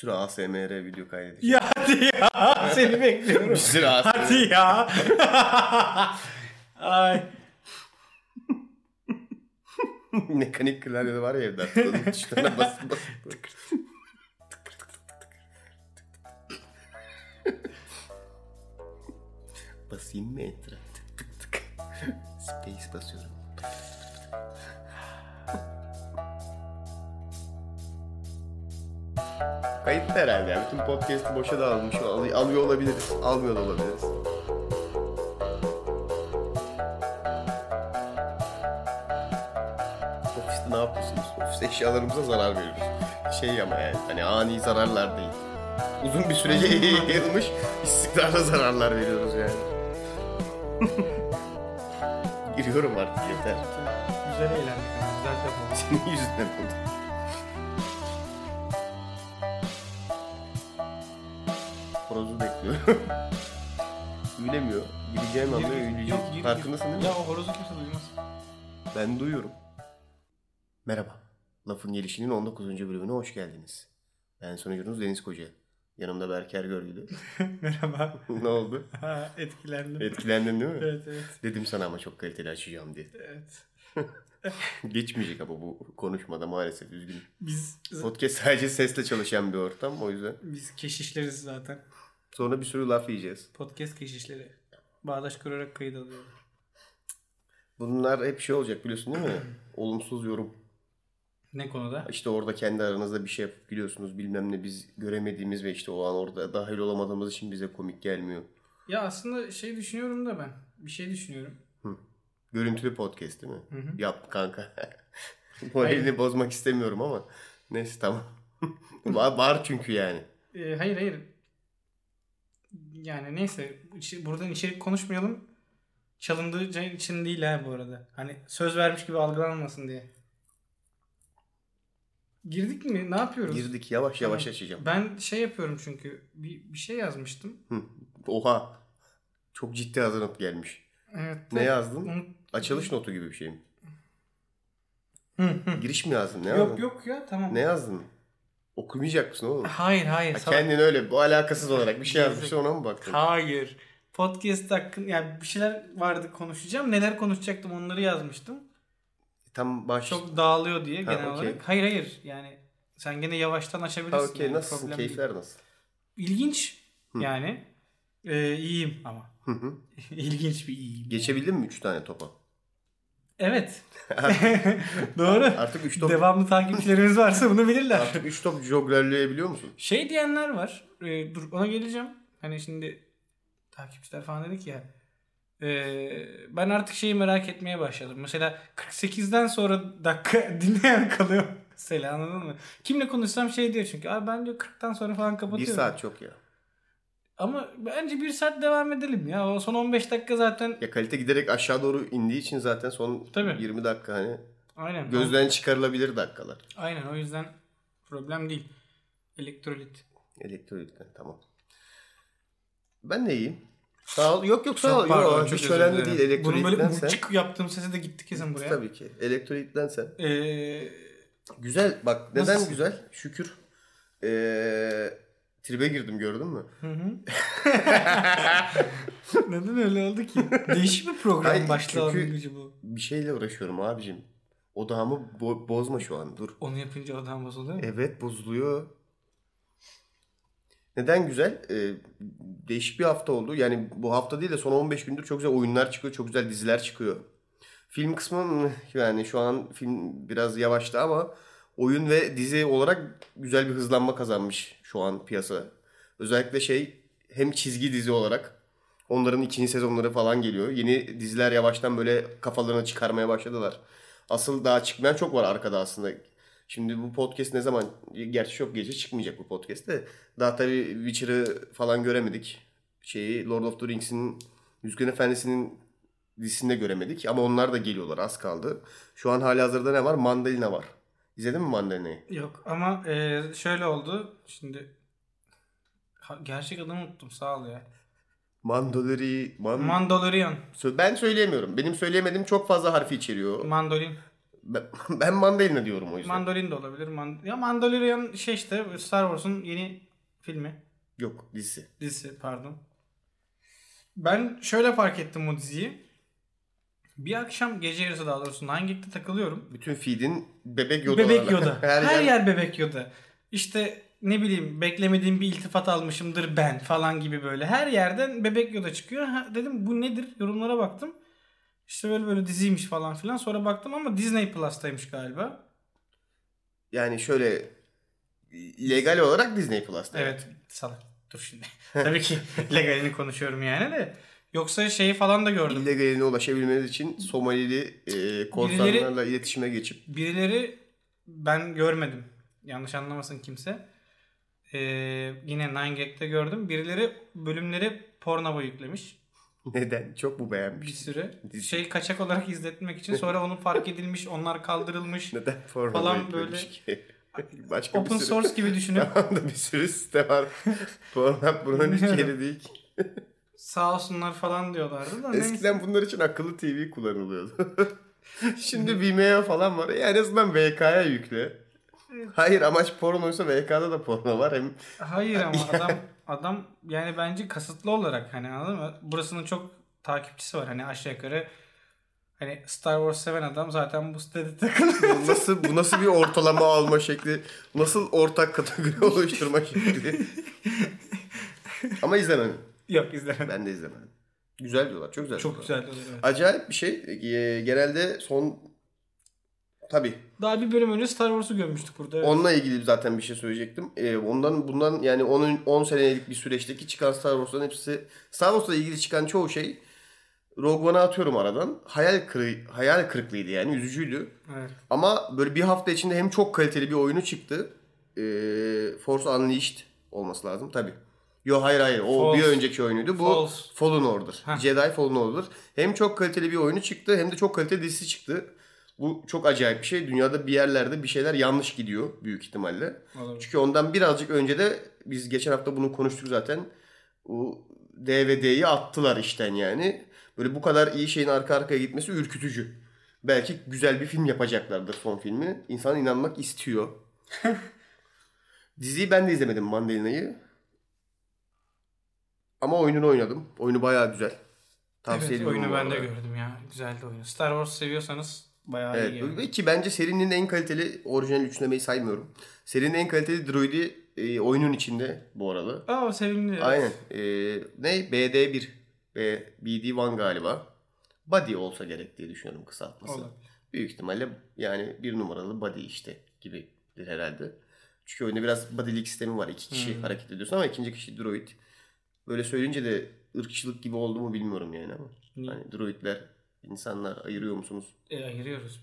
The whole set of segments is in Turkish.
sürü ASMR video kaydedeceğim. Ya hadi ya. Seni bekliyorum. Bir sürü ASMR. Hadi ya. Ay. Mekanik klavye var ya evde. Onun tuşlarına basıp basıp. Basayım mı enter'a? Tık tık tık. Space basıyorum. Kayıtlı herhalde. yani. Bütün podcast'ı boşa da almış. Al- Alıyor olabiliriz. Almıyor da olabiliriz. Ofiste ne yapıyorsunuz? Ofis eşyalarımıza zarar veriyoruz. Şey ama yani hani ani zararlar değil. Uzun bir sürece yayılmış istikrarlı zararlar veriyoruz yani. Giriyorum artık yeter. Güzel eğlendik ama güzel yapalım. Senin yüzünden oldu. Üylemiyor. Gideceğim anda gir, Farkındasın değil mi? Ya o horozu kimse duymaz. Ben duyuyorum. Merhaba. Lafın Gelişi'nin 19. bölümüne hoş geldiniz. Ben sunucunuz Deniz Koca. Yanımda Berker Görgülü. Merhaba. ne oldu? Ha, etkilendim. Etkilendin değil mi? Evet evet. Dedim sana ama çok kaliteli açacağım diye. evet. Geçmeyecek ama bu konuşmada maalesef üzgünüm. Biz Podcast sadece sesle çalışan bir ortam o yüzden. biz keşişleriz zaten. Sonra bir sürü laf yiyeceğiz. Podcast keşişleri. Bağdaş kurarak kayıt alıyorum. Bunlar hep şey olacak biliyorsun değil mi? Olumsuz yorum. Ne konuda? İşte orada kendi aranızda bir şey yapıp gülüyorsunuz bilmem ne biz göremediğimiz ve işte o an orada dahil olamadığımız için bize komik gelmiyor. Ya aslında şey düşünüyorum da ben. Bir şey düşünüyorum. Görüntülü podcast değil mi? Hı hı. Yap kanka. Moralini bozmak istemiyorum ama neyse tamam. var, var çünkü yani. Ee, hayır hayır. Yani neyse buradan içerik konuşmayalım. Çalındığı için değil ha bu arada. Hani söz vermiş gibi algılanmasın diye. Girdik mi? Ne yapıyoruz? Girdik yavaş yavaş Tamam. açacağım. Ben şey yapıyorum çünkü bir, bir şey yazmıştım. Hı. Oha. Çok ciddi hazırlanıp gelmiş. Evet. Ne yazdın? Unut- Açılış notu gibi bir şey mi? Hı, hı. Giriş mi yazdın? Ne yazdın? Yok yok ya tamam. Ne yazdın? Okumayacak mısın oğlum? Hayır hayır. Ha, salak. kendin öyle bu alakasız olarak bir şey yazmış ona mı baktın? Hayır. Podcast hakkın yani bir şeyler vardı konuşacağım. Neler konuşacaktım onları yazmıştım. Tam baş... Çok dağılıyor diye Ha, genel okey. olarak. Hayır hayır yani sen gene yavaştan açabilirsin. Ha, okey yani, nasılsın? problem değil. Keyifler nasıl? İlginç yani. Ee, iyiyim ama. Hı hı. İlginç bir iyiyim. Geçebildin mi 3 tane topa? Evet. Doğru. Artık 3 top Devamlı takipçilerimiz varsa bunu bilirler. artık 3 top joglerleyebiliyor musun? Şey diyenler var. e, dur ona geleceğim. Hani şimdi takipçiler falan dedik ya. e, ben artık şeyi merak etmeye başladım. Mesela 48'den sonra dakika dinleyen kalıyor. Mesela anladın mı? Kimle konuşsam şey diyor çünkü. Abi ben diyor 40'tan sonra falan 1 kapatıyorum. saat çok ya. Ama bence bir saat devam edelim ya. O son 15 dakika zaten. Ya kalite giderek aşağı doğru indiği için zaten son Tabii. 20 dakika hani Aynen. gözden çıkarılabilir dakikalar. Aynen o yüzden problem değil. Elektrolit. Elektrolitten tamam. Ben de iyiyim. Sağ ol. Yok yok sağ ol. Çok pardon, Yok, çok hiç önemli değil. Bunun böyle Elektrolitten sen. uçuk yaptığım sese de gitti kesin buraya. Tabii ki. Elektrolitten sen. Ee, Güzel bak neden Nasılsın? güzel? Şükür. Ee, tribe girdim gördün mü? Hı hı. Neden öyle oldu ki? Değişik bir program Hayır, başlığı çünkü- bu. Bir şeyle uğraşıyorum abicim. Odağımı bo- bozma şu an dur. Onu yapınca adam bozuluyor mu? Evet bozuluyor. Neden güzel? Ee, değişik bir hafta oldu. Yani bu hafta değil de son 15 gündür çok güzel oyunlar çıkıyor. Çok güzel diziler çıkıyor. Film kısmı mı? yani şu an film biraz yavaştı ama oyun ve dizi olarak güzel bir hızlanma kazanmış şu an piyasa. Özellikle şey hem çizgi dizi olarak onların ikinci sezonları falan geliyor. Yeni diziler yavaştan böyle kafalarını çıkarmaya başladılar. Asıl daha çıkmayan çok var arkada aslında. Şimdi bu podcast ne zaman? Gerçi çok gece çıkmayacak bu podcast de. Daha tabii Witcher'ı falan göremedik. Şeyi Lord of the Rings'in Yüzgün Efendisi'nin dizisinde göremedik. Ama onlar da geliyorlar az kaldı. Şu an hali hazırda ne var? Mandalina var. İzledin mi Mandalina'yı? Yok ama e, şöyle oldu. Şimdi Ha, gerçek adını unuttum sağ ol ya. Mandalori... Man... Mandalorian. Sö- ben söyleyemiyorum. Benim söyleyemediğim çok fazla harfi içeriyor. Mandolin. Ben, ben mandalina diyorum o yüzden. Mandolin de olabilir. Man- ya Mandalorian şey işte Star Wars'un yeni filmi. Yok dizisi. Dizisi pardon. Ben şöyle fark ettim o diziyi. Bir akşam gece yarısı daha doğrusu Nine Gag'de takılıyorum. Bütün feed'in bebek Yoda. Bebek Yoda. Her, Her, yer, yer bebek Yoda. İşte ne bileyim beklemediğim bir iltifat almışımdır ben falan gibi böyle. Her yerden bebek Yoda çıkıyor. Ha, dedim bu nedir? Yorumlara baktım. İşte böyle böyle diziymiş falan filan. Sonra baktım ama Disney Plus'taymış galiba. Yani şöyle legal olarak Disney Plus'ta. Evet salak. Dur şimdi. Tabii ki legalini konuşuyorum yani de. Yoksa şeyi falan da gördüm. İllegaline ulaşabilmeniz için Somalili e, korsanlarla iletişime geçip Birileri ben görmedim. Yanlış anlamasın kimse. Ee, yine 9gag'de gördüm. Birileri bölümleri pornova yüklemiş. neden? Çok mu Bir beğenmiş? süre. Dizi. Şey kaçak olarak izletmek için. Sonra onu fark edilmiş. Onlar kaldırılmış. Neden forma Falan beklemiş ki? Başka Open bir sürü, source gibi düşünüp Tamam da bir sürü site var. Pornhub bunun hiç yeri değil ki. Sağ olsunlar falan diyorlardı da. neyse. Eskiden bunlar için akıllı TV kullanılıyordu. Şimdi Vimeo falan var. Yani en azından VK'ya yükle. Hayır amaç pornoysa VK'da da porno var. Hem Hayır ama adam adam yani bence kasıtlı olarak hani anladın mı? Burasının çok takipçisi var. Hani aşağı yukarı hani Star Wars seven adam zaten bu sitede takılıyor. bu nasıl bu nasıl bir ortalama alma şekli, nasıl ortak kategori oluşturma şekli. Ama izlemedim. Yok izlemedim. Ben de izlemedim. Güzel diyorlar. Çok güzel. Çok diyorlar. güzel oluyor. evet. Acayip bir şey. Ee, Genelde son tabii Daha bir bölüm önce Star Wars'u görmüştük burada. evet. onunla ilgili zaten bir şey söyleyecektim. Ee, ondan bundan yani 10 10 senelik bir süreçteki çıkan Star Wars'ların hepsi Star Wars'la ilgili çıkan çoğu şey Rogue One'a atıyorum aradan. Hayal kırı hayal kırıklığıydı yani üzücüydü. Evet. Ama böyle bir hafta içinde hem çok kaliteli bir oyunu çıktı. Ee, Force Unleashed olması lazım tabi. Yo hayır hayır o False. bir önceki oyunuydu. Bu False. Fallen Order. Heh. Jedi Fallen Order. Hem çok kaliteli bir oyunu çıktı hem de çok kaliteli dizisi çıktı. Bu çok acayip bir şey. Dünyada bir yerlerde bir şeyler yanlış gidiyor büyük ihtimalle. Olabilir. Çünkü ondan birazcık önce de biz geçen hafta bunu konuştuk zaten. Bu DVD'yi attılar işten yani. Böyle bu kadar iyi şeyin arka arkaya gitmesi ürkütücü. Belki güzel bir film yapacaklardır son filmi. İnsan inanmak istiyor. Diziyi ben de izlemedim Mandalina'yı. Ama oyununu oynadım. Oyunu bayağı güzel. Tavsiye evet, oyunu ben de gördüm ya. Güzeldi oyunu. Star Wars seviyorsanız bayağı iyi. Evet. yani. Ve ki bence serinin en kaliteli orijinal üçlemeyi saymıyorum. Serinin en kaliteli droidi e, oyunun içinde bu arada. Aa sevimli. Aynen. Ee, ne? BD1. B, BD1 galiba. Body olsa gerek diye düşünüyorum kısaltması. Olabilir. Büyük ihtimalle yani bir numaralı body işte gibidir herhalde. Çünkü oyunda biraz bodylik sistemi var. İki kişi Hmm. hareket ediyorsun ama ikinci kişi droid. Böyle söyleyince de ırkçılık gibi oldu mu bilmiyorum yani ama. Niye? Hani droidler, insanlar ayırıyor musunuz? E, ayırıyoruz.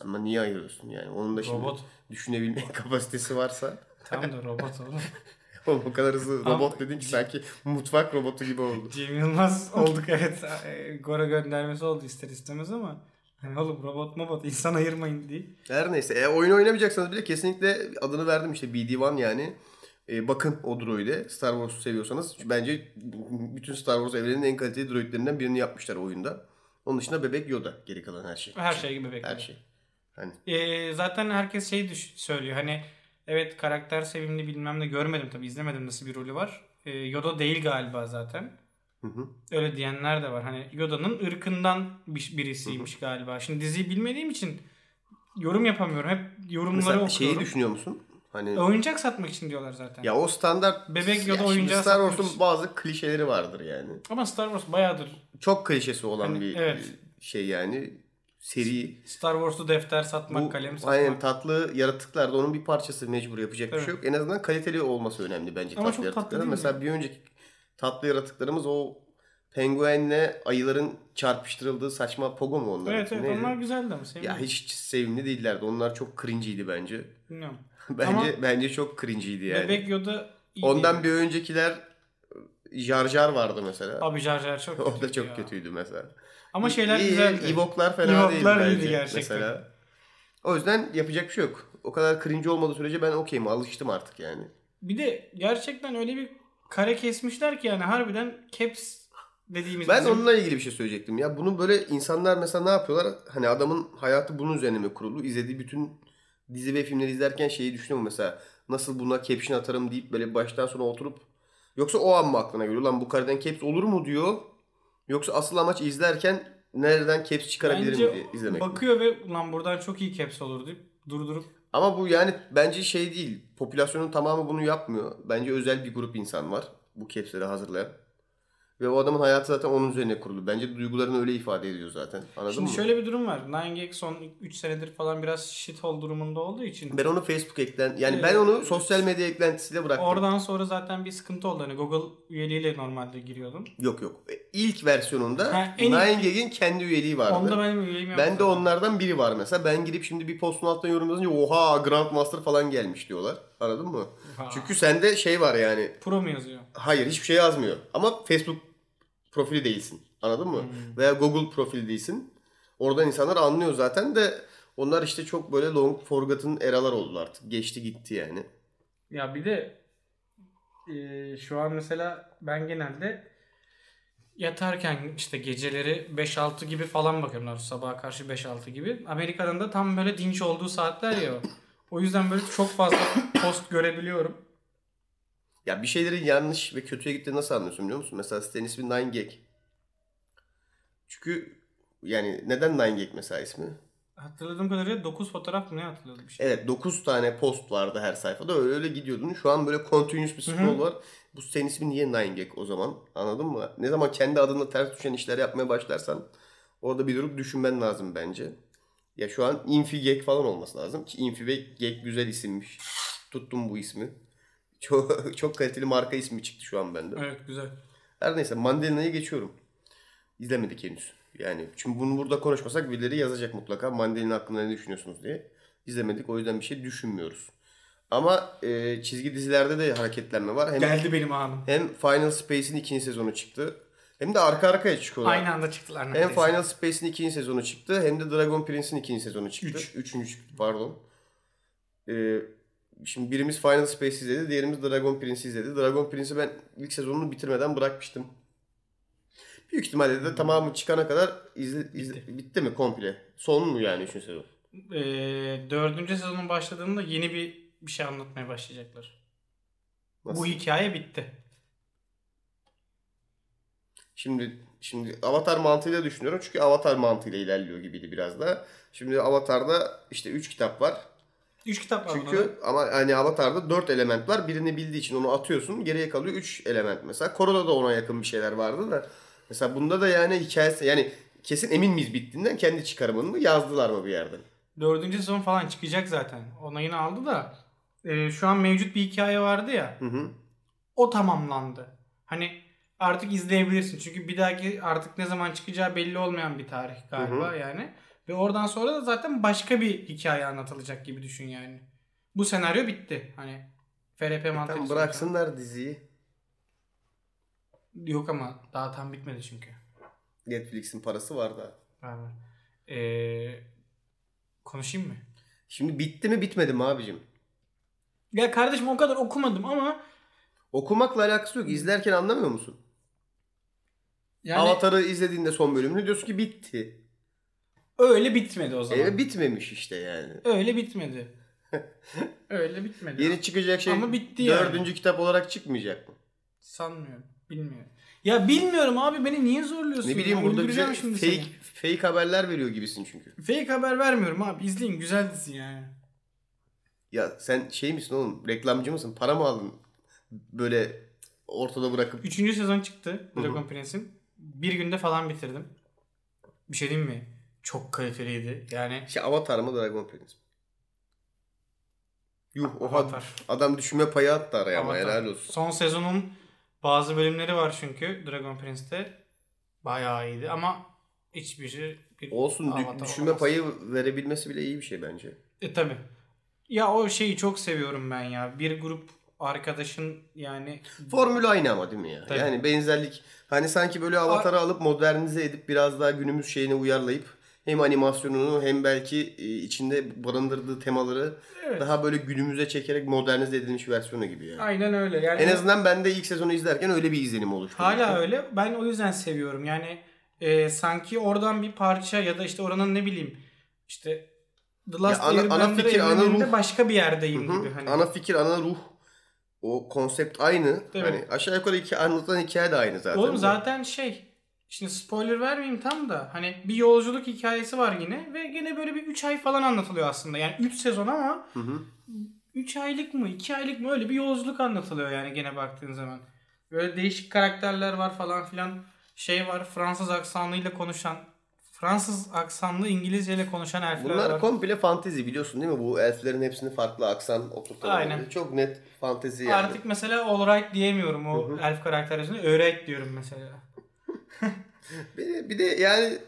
Ama niye ayırıyorsun yani? Onun da şimdi Robot. düşünebilme kapasitesi varsa. Tam da robot oğlum. Oğlum o kadar hızlı robot dedin ki sanki mutfak robotu gibi oldu. Cem Yılmaz olduk evet. E, Gora göndermesi oldu ister istemez ama hani oğlum robot mobot insan ayırmayın diye. Her neyse. E, oyun oynamayacaksanız bile kesinlikle adını verdim işte BD-1 yani. E, bakın o droid'e. Star Wars'u seviyorsanız. Bence bütün Star Wars evreninin en kaliteli droidlerinden birini yapmışlar oyunda. Onun dışında bebek Yoda. Geri kalan her şey. Her şey gibi bekliyorum. Her şey. Hani E, zaten herkes şey düş- söylüyor hani evet karakter sevimli bilmem ne görmedim tabi izlemedim nasıl bir rolü var. E, Yoda değil galiba zaten. hı hı. Öyle diyenler de var. Hani Yoda'nın ırkından bir- birisiymiş galiba. Şimdi diziyi bilmediğim için yorum yapamıyorum. Hep yorumları Mesela okuyorum. şeyi düşünüyor musun? Hani Oyuncak satmak için diyorlar zaten. ya o standart Bebek Ya şimdi oyuncağı Star Wars'un için. bazı klişeleri vardır yani. Ama Star Wars bayağıdır Çok klişesi olan Hani, bir evet. şey yani. Seri. Star Wars'u defter satmak, Bu kalem satmak. aynen tatlı yaratıklar da onun bir parçası mecbur yapacak bir Evet. şey yok. En azından kaliteli olması önemli bence Ama tatlı çok yaratıkların. Mesela bir önceki tatlı yaratıklarımız o penguenle ayıların çarpıştırıldığı saçma pogo mu onlar? Evet evet Neydi? onlar güzeldi ama sevdim. Ya hiç sevimli değillerdi. Onlar çok cringe'iydi bence. Bilmiyorum. Bence Ama- bence çok cringe'iydi yani. Bebek Yoda iyi Ondan bir öncekiler Jar Jar vardı mesela. Abi Jar Jar çok o da kötüydü çok ya. kötüydü mesela. Ama şeyler İyi, güzeldi. Ewok'lar fena Ewok'lar değildi iyiydi bence gerçekten. mesela. O yüzden yapacak bir şey yok. O kadar cringe olmadığı sürece ben okeyim. Alıştım artık yani. Bir de gerçekten öyle bir kare kesmişler ki yani harbiden caps dediğimiz Ben bizim- onunla ilgili bir şey söyleyecektim. Ya bunu böyle insanlar mesela ne yapıyorlar? Hani adamın hayatı bunun üzerine mi kurulu? İzlediği bütün dizi ve filmleri izlerken şeyi düşünüyor mu mesela? Nasıl buna caption atarım deyip böyle baştan sona oturup yoksa o an mı aklına geliyor? Lan bu kareden caps olur mu diyor. Yoksa asıl amaç izlerken nereden caps çıkarabilirim Bence diye izlemek. mi? bakıyor ve ulan buradan çok iyi caps olur deyip durdurup Ama bu yani bence şey değil. Popülasyonun tamamı bunu yapmıyor. Bence özel bir grup insan var bu capsleri hazırlayan. Ve o adamın hayatı zaten onun üzerine kurulu. Bence duygularını öyle ifade ediyor zaten. Anladın Şimdi mı? şöyle bir durum var. 9gag son 3 senedir falan biraz shithole durumunda olduğu için Ben onu Facebook eklen yani Ee, ben onu sosyal medya eklentisiyle bıraktım. oradan sonra zaten bir sıkıntı oldu. Hani Google üyeliğiyle normalde giriyordum. Yok yok. İlk versiyonunda Ha, en ilk- 9gag'in kendi üyeliği vardı. Onda benim üyeliğim yok. ben de onlardan biri var mesela. Ben girip şimdi bir postun altına yorum yazınca oha Grandmaster falan gelmiş diyorlar. Anladın mı? Ha. Çünkü sende şey var yani. Pro mu yazıyor? Hayır hiçbir şey yazmıyor. Ama Facebook profili değilsin. Anladın mı? Hmm. Veya Google profili değilsin. Oradan insanlar anlıyor zaten de onlar işte çok böyle long forgotten eralar oldu artık. Geçti gitti yani. Ya bir de e, şu an mesela ben genelde yatarken işte geceleri 5-6 gibi falan bakıyorum. Sabaha karşı 5-6 gibi. Amerika'nın da tam böyle dinç olduğu saatler ya. O yüzden böyle çok fazla post görebiliyorum. Ya bir şeylerin yanlış ve kötüye gittiğini nasıl anlıyorsun biliyor musun? Mesela sitenin ismi 9gag. Çünkü yani neden 9gag mesela ismi? Hatırladığım kadarıyla 9 fotoğraf mı ne bir şey. Evet 9 tane post vardı her sayfada öyle, öyle gidiyordun. Şu an böyle continuous bir scroll var. Bu sitenin ismi niye 9gag o zaman? Anladın mı? Ne zaman kendi adına ters düşen işler yapmaya başlarsan orada bir durup düşünmen lazım bence. Ya şu an infigag falan olması lazım ki infi ve gag güzel isimmiş. Tuttum bu ismi. Çok, çok kaliteli marka ismi çıktı şu an bende. Evet güzel. Her neyse Mandalina'ya geçiyorum. İzlemedik henüz. Yani çünkü bunu burada konuşmasak birileri yazacak mutlaka. Mandalina hakkında ne düşünüyorsunuz diye. İzlemedik o yüzden bir şey düşünmüyoruz. Ama e, çizgi dizilerde de hareketlenme var. Hem, Geldi benim anım. hem Final Space'in ikinci sezonu çıktı. Hem de arka arkaya çıkıyorlar. Aynı anda çıktılar Hem neredeyse. Final Space'in ikinci sezonu çıktı hem de Dragon Prince'in ikinci sezonu çıktı. Üç. Üçüncü çıktı pardon. Ee, şimdi birimiz Final Space izledi, diğerimiz Dragon Prince izledi. Dragon Prince'i ben ilk sezonunu bitirmeden bırakmıştım. Büyük ihtimalle de tamamı çıkana kadar izle, izle- bitti. mi komple? Son mu yani üçüncü sezon? Ee, dördüncü sezonun başladığında yeni bir bir şey anlatmaya başlayacaklar. Nasıl? Bu hikaye bitti. Şimdi şimdi Avatar mantığıyla düşünüyorum. Çünkü Avatar mantığıyla ilerliyor gibiydi biraz da. Şimdi Avatar'da işte 3 kitap var. Üç kitap var buna. Çünkü ama hani Avatar'da 4 element var. Birini bildiği için onu atıyorsun. Geriye kalıyor 3 element mesela. Korada da ona yakın bir şeyler vardı da. Mesela bunda da yani hikayesi yani kesin emin miyiz bittiğinden kendi çıkarımını mı yazdılar mı bir yerden? Dördüncü sezon falan çıkacak zaten. Onayını aldı da e, şu an mevcut bir hikaye vardı ya. Hı hı. O tamamlandı. Hani artık izleyebilirsin. Çünkü bir dahaki artık ne zaman çıkacağı belli olmayan bir tarih galiba Hı yani. Ve oradan sonra da zaten başka bir hikaye anlatılacak gibi düşün yani. Bu senaryo bitti. Hani FRP mantığı. Tam bıraksınlar diziyi. Yok ama daha tam bitmedi çünkü. Netflix'in parası var da. Var. Ee, konuşayım mı? Şimdi bitti mi bitmedi mi abicim? Ya kardeşim o kadar okumadım ama Okumakla alakası yok. İzlerken anlamıyor musun? yani Avatar'ı izlediğinde son bölümünü diyorsun ki bitti. Öyle bitmedi o zaman. E, bitmemiş işte yani. Öyle bitmedi. öyle bitmedi. Yeni çıkacak şey Ama bitti yani. dördüncü kitap olarak çıkmayacak mı? Sanmıyorum. Bilmiyorum. Ya bilmiyorum abi beni niye zorluyorsun? Ne bileyim ya? burada bize şimdi fake, fake haberler veriyor gibisin çünkü. seni. Fake haber vermiyorum abi. İzleyin güzel dizi yani. Ya sen şey misin oğlum reklamcı mısın? Para mı aldın? Böyle ortada bırakıp. Üçüncü sezon çıktı. Dragon Prince'in. Bir günde falan bitirdim. Bir şey diyeyim mi? Çok kaliteliydi. Yani Şey Avatar mı Dragon Prince mi? Yuh oha Avatar. adam düşünme payı attı araya ama Avatar. helal olsun. Son sezonun bazı bölümleri var çünkü Dragon Prince'te. Bayağı iyiydi ama hiçbir şey bir Olsun dü- Avatar düşünme olamaz. payı verebilmesi bile iyi bir şey bence. E tabi. Ya o şeyi çok seviyorum ben ya. Bir grup arkadaşın yani Formül aynı ama değil mi ya? Tabii. Yani benzerlik hani sanki böyle Avatar'ı alıp modernize edip biraz daha günümüz şeyine uyarlayıp hem animasyonunu hem belki e, içinde barındırdığı temaları Evet. daha böyle günümüze çekerek modernize edilmiş versiyonu gibi yani. Aynen öyle. Yani En azından ben de ilk sezonu izlerken öyle bir izlenim oluştu. Hala öyle. Ben o yüzden seviyorum. Yani e, sanki oradan bir parça ya da işte oranın ne bileyim işte The Last ana- ana Airbender fikir, ana ruh. başka bir yerdeyim Hı hı. gibi. Hani. Ana fikir, ana ruh o konsept aynı. Değil hani mi? aşağı yukarı iki anlatılan hikaye de aynı zaten. Oğlum zaten şey şimdi spoiler vermeyeyim tam da hani bir yolculuk hikayesi var yine ve gene böyle bir 3 ay falan anlatılıyor aslında. Yani 3 sezon ama Hı hı. 3 aylık mı 2 aylık mı öyle bir yolculuk anlatılıyor yani gene baktığın zaman. Böyle değişik karakterler var falan filan. Şey var Fransız aksanıyla konuşan Fransız aksanlı İngilizceyle konuşan elfler Bunlar var. komple fantezi biliyorsun değil mi? Bu elflerin hepsini farklı aksan oturtan. Aynen. Çok net fantezi yani. Artık mesela all right diyemiyorum o elf karakter yüzünden. Diyorum mesela. De, bir de yani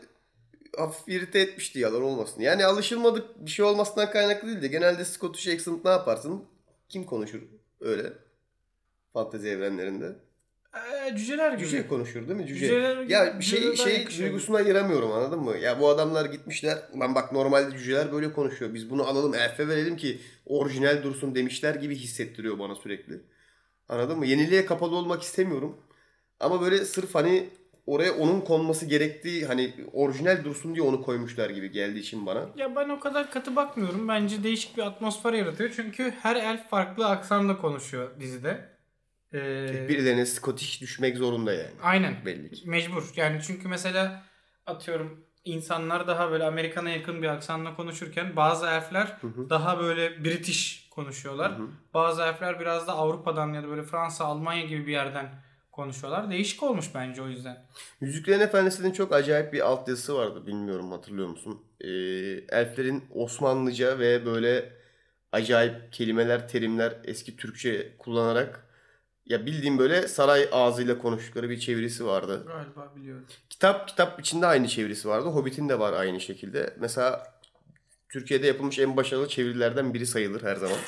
hafif irite etmişti yalan olmasın. Yani alışılmadık bir şey olmasından kaynaklı değil de genelde Scottish accent ne yaparsın? Kim konuşur öyle? Fantezi evrenlerinde. Ee, cüceler gibi. Cüce konuşur değil mi? Cüce. Cüceler- ya bir şey şey duygusuna ayıramıyorum anladın mı? Ya bu adamlar gitmişler. Lan bak normalde cüceler böyle konuşuyor. Biz bunu alalım elfe verelim ki orijinal dursun demişler gibi hissettiriyor bana sürekli. Anladın mı? Yeniliğe kapalı olmak istemiyorum. Ama böyle sırf hani oraya onun konması gerektiği hani orijinal dursun diye onu koymuşlar gibi geldiği için bana. Ya ben o kadar katı bakmıyorum. Bence değişik bir atmosfer yaratıyor. Çünkü her elf farklı aksanla konuşuyor dizide. Ee, Birilerine Scottish düşmek zorunda yani. aynen. Belli ki. Mecbur. Yani çünkü mesela atıyorum insanlar daha böyle Amerikan'a yakın bir aksanla konuşurken bazı elfler daha böyle British konuşuyorlar. Bazı elfler biraz da Avrupa'dan ya da böyle Fransa, Almanya gibi bir yerden konuşuyorlar. Değişik olmuş bence o yüzden. Yüzüklerin Efendisi'nin çok acayip bir altyazısı vardı. Bilmiyorum hatırlıyor musun? Ee, elflerin Osmanlıca ve böyle acayip kelimeler, terimler eski Türkçe kullanarak ya bildiğim böyle saray ağzıyla konuştukları bir çevirisi vardı. Galiba biliyorum. Kitap kitap içinde aynı çevirisi vardı. Hobbit'in de var aynı şekilde. Mesela Türkiye'de yapılmış en başarılı çevirilerden biri sayılır her zaman.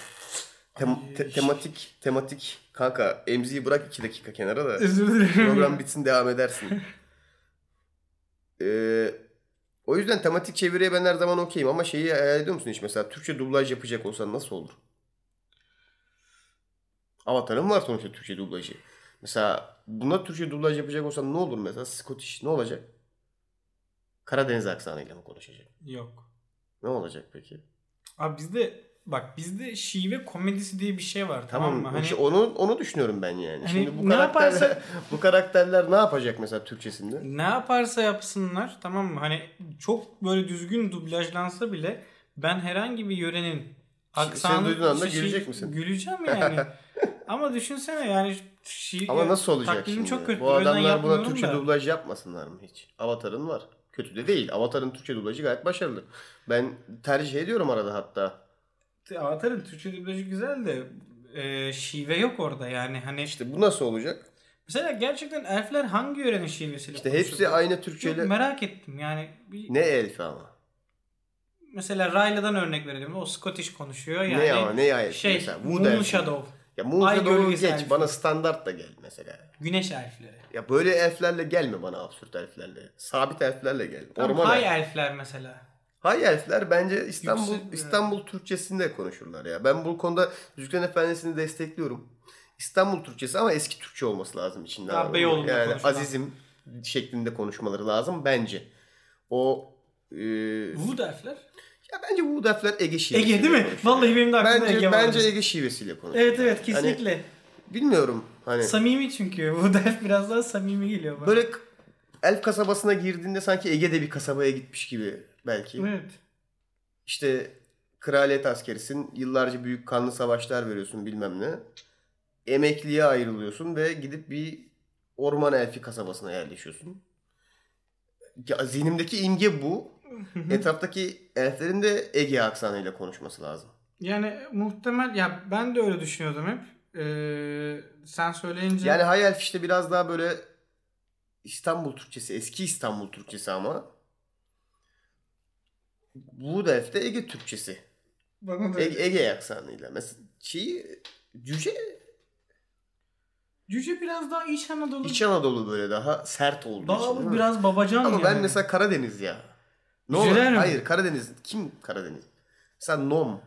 Tem- te- tematik tematik kanka emziği bırak iki dakika kenara da Özür dilerim. program bitsin devam edersin. Ee, o yüzden tematik çeviriye ben her zaman okeyim ama şeyi hayal ediyor musun hiç mesela Türkçe dublaj yapacak olsan nasıl olur? Avatar'ın var sonuçta Türkçe dublajı. Mesela buna Türkçe dublaj yapacak olsan ne olur mesela? Scottish ne olacak? Karadeniz aksanıyla mı konuşacak? Yok. Ne olacak peki? Abi bizde bak bizde şive komedisi diye bir şey var tamam, Tamam, mı? Hani işte onu onu düşünüyorum ben yani. Hani Şimdi bu ne karakterler yaparsa- bu karakterler ne yapacak mesela Türkçesinde? ne yaparsa yapsınlar tamam mı? Hani çok böyle düzgün dublajlansa bile ben herhangi bir yörenin aksanı duyduğun anda şey- gülecek misin? Güleceğim yani. Ama düşünsene yani şi- Ama nasıl olacak şimdi? çok kötü. Bu adamlar buna Türkçe da. dublaj yapmasınlar mı hiç? Avatar'ın var. Kötü de değil. Avatar'ın Türkçe dublajı gayet başarılı. Ben tercih ediyorum arada hatta. Avatar'ın Türkçe dublajı güzel de e, şive yok orada yani hani İşte bu nasıl olacak? mesela gerçekten elfler hangi yörenin şivesiyle İşte konuşuyor? hepsi aynı Çok Türkçeyle. merak ettim yani bir, Ne elfi ama? mesela Rayla'dan örnek verelim o Scottish konuşuyor yani ne ama ne ya şey mesela? Wood Moon elfi. Shadow Ya Moon Shadow'u geç. elfi. Bana standart da gel mesela. güneş elfleri. Ya böyle elflerle gelme bana absürt elflerle. Sabit elflerle gel. Tam Orman elfi. elfler mesela. Hay elfler bence İstanbul Yüksek- İstanbul Türkçesinde konuşurlar ya. Ben bu konuda Yüzüklerin Efendisi'ni destekliyorum. İstanbul Türkçesi ama eski Türkçe olması lazım içinde. Mı? Beyoğlu'nda Yani konuşulan. azizim şeklinde konuşmaları lazım bence. O e, Wood elfler. ya bence bu elfler Ege şivesiyle Ege değil mi? konuşuyor. Vallahi benim de aklımda Bence Ege vardı. bence Ege şivesiyle konuşuyor. Evet evet Hani kesinlikle. bilmiyorum hani Samimi çünkü. Wood elf biraz daha samimi geliyor bana. böyle elf kasabasına girdiğinde sanki Ege'de bir kasabaya gitmiş gibi belki. Evet. İşte kraliyet askerisin. Yıllarca büyük kanlı savaşlar veriyorsun bilmem ne. Emekliye ayrılıyorsun ve gidip bir orman elfi kasabasına yerleşiyorsun. Ya, zihnimdeki imge bu. Etraftaki elflerin de Ege aksanıyla konuşması lazım. Yani muhtemel ya ben de öyle düşünüyordum hep. Ee, sen söyleyince Yani Elf işte biraz daha böyle İstanbul Türkçesi, eski İstanbul Türkçesi ama Wood Elf de Ege Türkçesi. bana da Ege, Ege aksanıyla. Mesela şeyi Cüce Cüce biraz daha İç Anadolu. İç Anadolu böyle daha sert olduğu daha için. biraz babacan Ama yani. ben mesela Karadeniz ya. Ne olur? Hayır Karadeniz. Kim Karadeniz? Mesela Nom.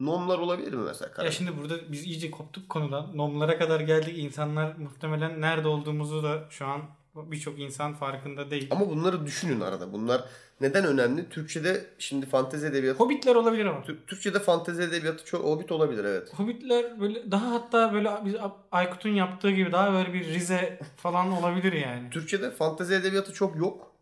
Nomlar olabilir mi mesela Ya Karadeniz? şimdi burada biz iyice koptuk konudan. Nomlara kadar geldik. İnsanlar muhtemelen nerede olduğumuzu da şu an birçok insan farkında değil. Ama bunları düşünün arada. Bunlar neden önemli? Türkçe'de şimdi fantezi edebiyatı Hobbitler olabilir ama. Tür- Türkçe'de fantezi edebiyatı çok hobbit olabilir evet. Hobbitler böyle daha hatta böyle biz Aykut'un yaptığı gibi daha böyle bir Rize falan olabilir yani. Türkçe'de fantezi edebiyatı çok yok.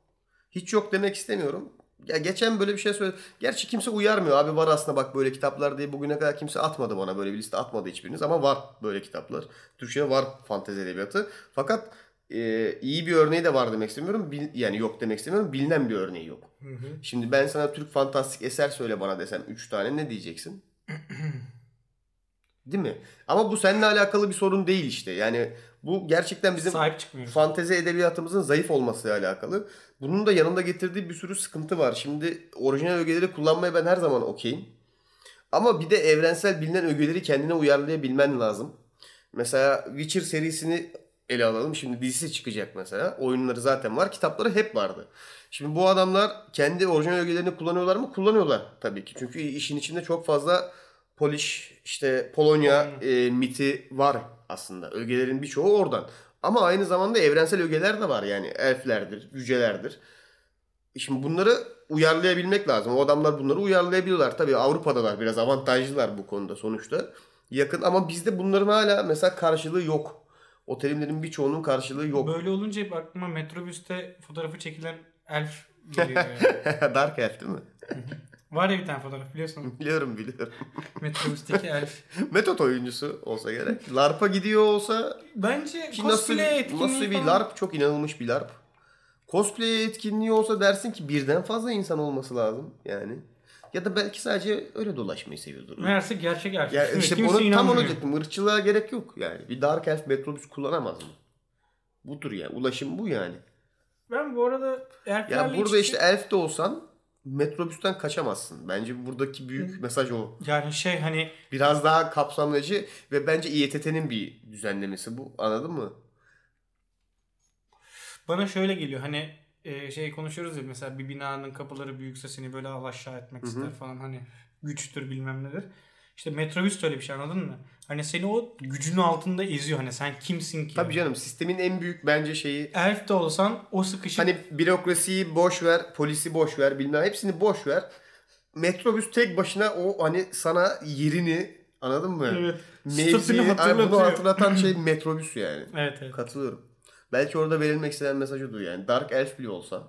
Hiç yok demek istemiyorum. Ya geçen böyle bir şey söyledi. Gerçi kimse uyarmıyor. Abi var aslında bak böyle kitaplar diye bugüne kadar kimse atmadı bana. Böyle bir liste atmadı hiçbiriniz. Ama var böyle kitaplar. Türkçe'de var fantezi edebiyatı. Fakat e, iyi bir örneği de var demek istemiyorum. Bil- yani yok demek istemiyorum. Bilinen bir örneği yok. Hı hı. Şimdi ben sana Türk fantastik eser söyle bana desem 3 tane ne diyeceksin? Değil mi? Ama bu seninle alakalı bir sorun değil işte. Yani bu gerçekten bizim Sahip çıkmıyoruz. fantezi edebiyatımızın zayıf olmasıyla alakalı. Bunun da yanında getirdiği bir sürü sıkıntı var. Şimdi orijinal ögeleri kullanmaya ben her zaman okeyim. Ama bir de evrensel bilinen ögeleri kendine uyarlayabilmen lazım. Mesela Witcher serisini ele alalım. Şimdi dizisi çıkacak mesela. Oyunları zaten var. Kitapları hep vardı. Şimdi bu adamlar kendi orijinal ögelerini kullanıyorlar mı? Kullanıyorlar tabii ki. Çünkü işin içinde çok fazla Polish, işte Polonya e, miti var aslında. Ögelerin birçoğu oradan. Ama aynı zamanda evrensel ögeler de var yani. Elflerdir, cücelerdir. Şimdi bunları uyarlayabilmek lazım. O adamlar bunları uyarlayabiliyorlar. Tabii Avrupa'dalar biraz avantajlılar bu konuda sonuçta. Yakın ama bizde bunların hala mesela karşılığı yok. O terimlerin birçoğunun karşılığı yok. Böyle olunca hep aklıma metrobüste fotoğrafı çekilen elf geliyor yani. Dark Elf değil mi? Var ya bir tane fotoğraf biliyorsun. Biliyorum biliyorum. Metrobüsteki elf. Metot oyuncusu olsa gerek. LARP'a gidiyor olsa Bence ki nasıl, cosplay etkinliği nasıl bir falan- LARP çok inanılmış bir LARP. Cosplay etkinliği olsa dersin ki birden fazla insan olması lazım yani. Ya da belki sadece öyle dolaşmayı seviyordur. Meğerse gerçek elf. Ya Şimdi işte kimse onu, tam onu diyecektim. Irkçılığa gerek yok yani. Bir Dark Elf metrobüs kullanamaz mı? Budur yani. Ulaşım bu yani. Ben bu arada elflerle Ya burada işte içe- elf de olsan metrobüsten kaçamazsın. Bence buradaki büyük mesaj o. yani şey hani Biraz daha kapsamlayıcı ve bence İETT'nin bir düzenlemesi bu. Anladın mı? bana şöyle geliyor hani e, şey konuşuyoruz ya mesela bir binanın kapıları büyükse seni böyle al aşağı etmek ister falan hani güçtür bilmem nedir. İşte metrobüs de öyle bir şey anladın mı? Hani seni o gücün altında eziyor hani sen kimsin ki? Tabii canım sistemin en büyük bence şeyi Elf de olsan o sıkışık hani bürokrasiyi boş ver, polisi boş ver, bilmem hepsini boş ver. Metrobüs tek başına o hani sana yerini anladın mı? Evet. Statünü hani bunu hatırlatan şey metrobüs yani. Evet evet. Katılıyorum. Belki orada verilmek istenen mesaj odur yani. Dark Elf bile olsa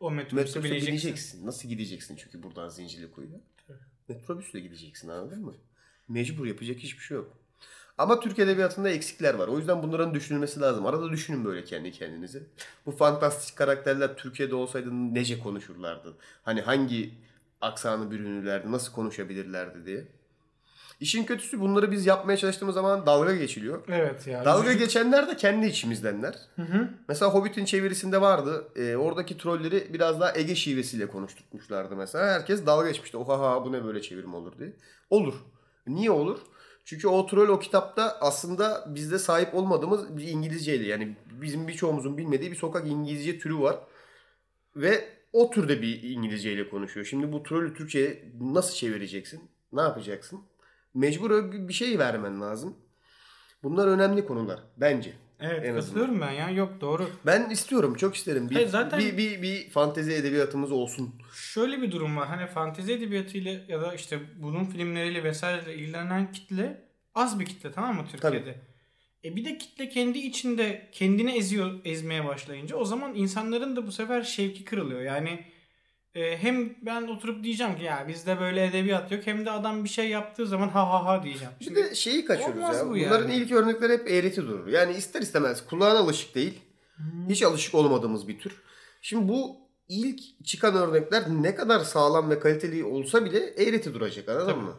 O metrobüse metrobüse bineceksin. bineceksin. Nasıl gideceksin çünkü buradan Zincirlikuyu'ya? Metrobüsle gideceksin anladın mı? Mecbur yapacak hiçbir şey yok. Ama Türk Edebiyatı'nda eksikler var. O yüzden bunların düşünülmesi lazım. Arada düşünün böyle kendi kendinize. Bu fantastik karakterler Türkiye'de olsaydı nece konuşurlardı? Hani hangi aksanı bürünürlerdi, nasıl konuşabilirlerdi diye. İşin kötüsü bunları biz yapmaya çalıştığımız zaman dalga geçiliyor. Evet ya. Dalga geçenler de kendi içimizdenler. Hı hı. Mesela Hobbit'in çevirisinde vardı. Ee, oradaki trolleri biraz daha Ege şivesiyle konuşturmuşlardı mesela. Herkes dalga geçmişti. Oha bu ne böyle çevirim olur diye. Olur. Niye olur? Çünkü o troll o kitapta aslında bizde sahip olmadığımız bir İngilizceyle yani bizim birçoğumuzun bilmediği bir sokak İngilizce türü var. Ve o türde bir İngilizceyle konuşuyor. Şimdi bu trollü Türkçe'ye nasıl çevireceksin? Ne yapacaksın? Mecbur öyle bir şey vermen lazım. Bunlar önemli konular bence. Evet En katılıyorum ben ya. Yok doğru. Ben istiyorum, çok isterim. Bir, Hayır, zaten- bir, bir, bir fantezi edebiyatımız olsun. Şöyle bir durum var. Hani fantezi edebiyatıyla ya da işte bunun filmleriyle vesaireyle ilgilenen kitle az bir kitle tamam mı Türkiye'de? E bir de kitle kendi içinde kendini eziyor ezmeye başlayınca o zaman insanların da bu sefer şevki kırılıyor. Yani e, hem ben oturup diyeceğim ki ya bizde böyle edebiyat yok hem de adam bir şey yaptığı zaman ha ha ha diyeceğim. Bir Şimdi de şeyi kaçırıyoruz ya. bu Bunların yani. ilk örnekleri hep eğreti durur. Yani ister istemez kulağına alışık değil. Hiç alışık olmadığımız bir tür. Şimdi bu ilk çıkan örnekler ne kadar sağlam ve kaliteli olsa bile eğreti duracak anladın Tabii. mı?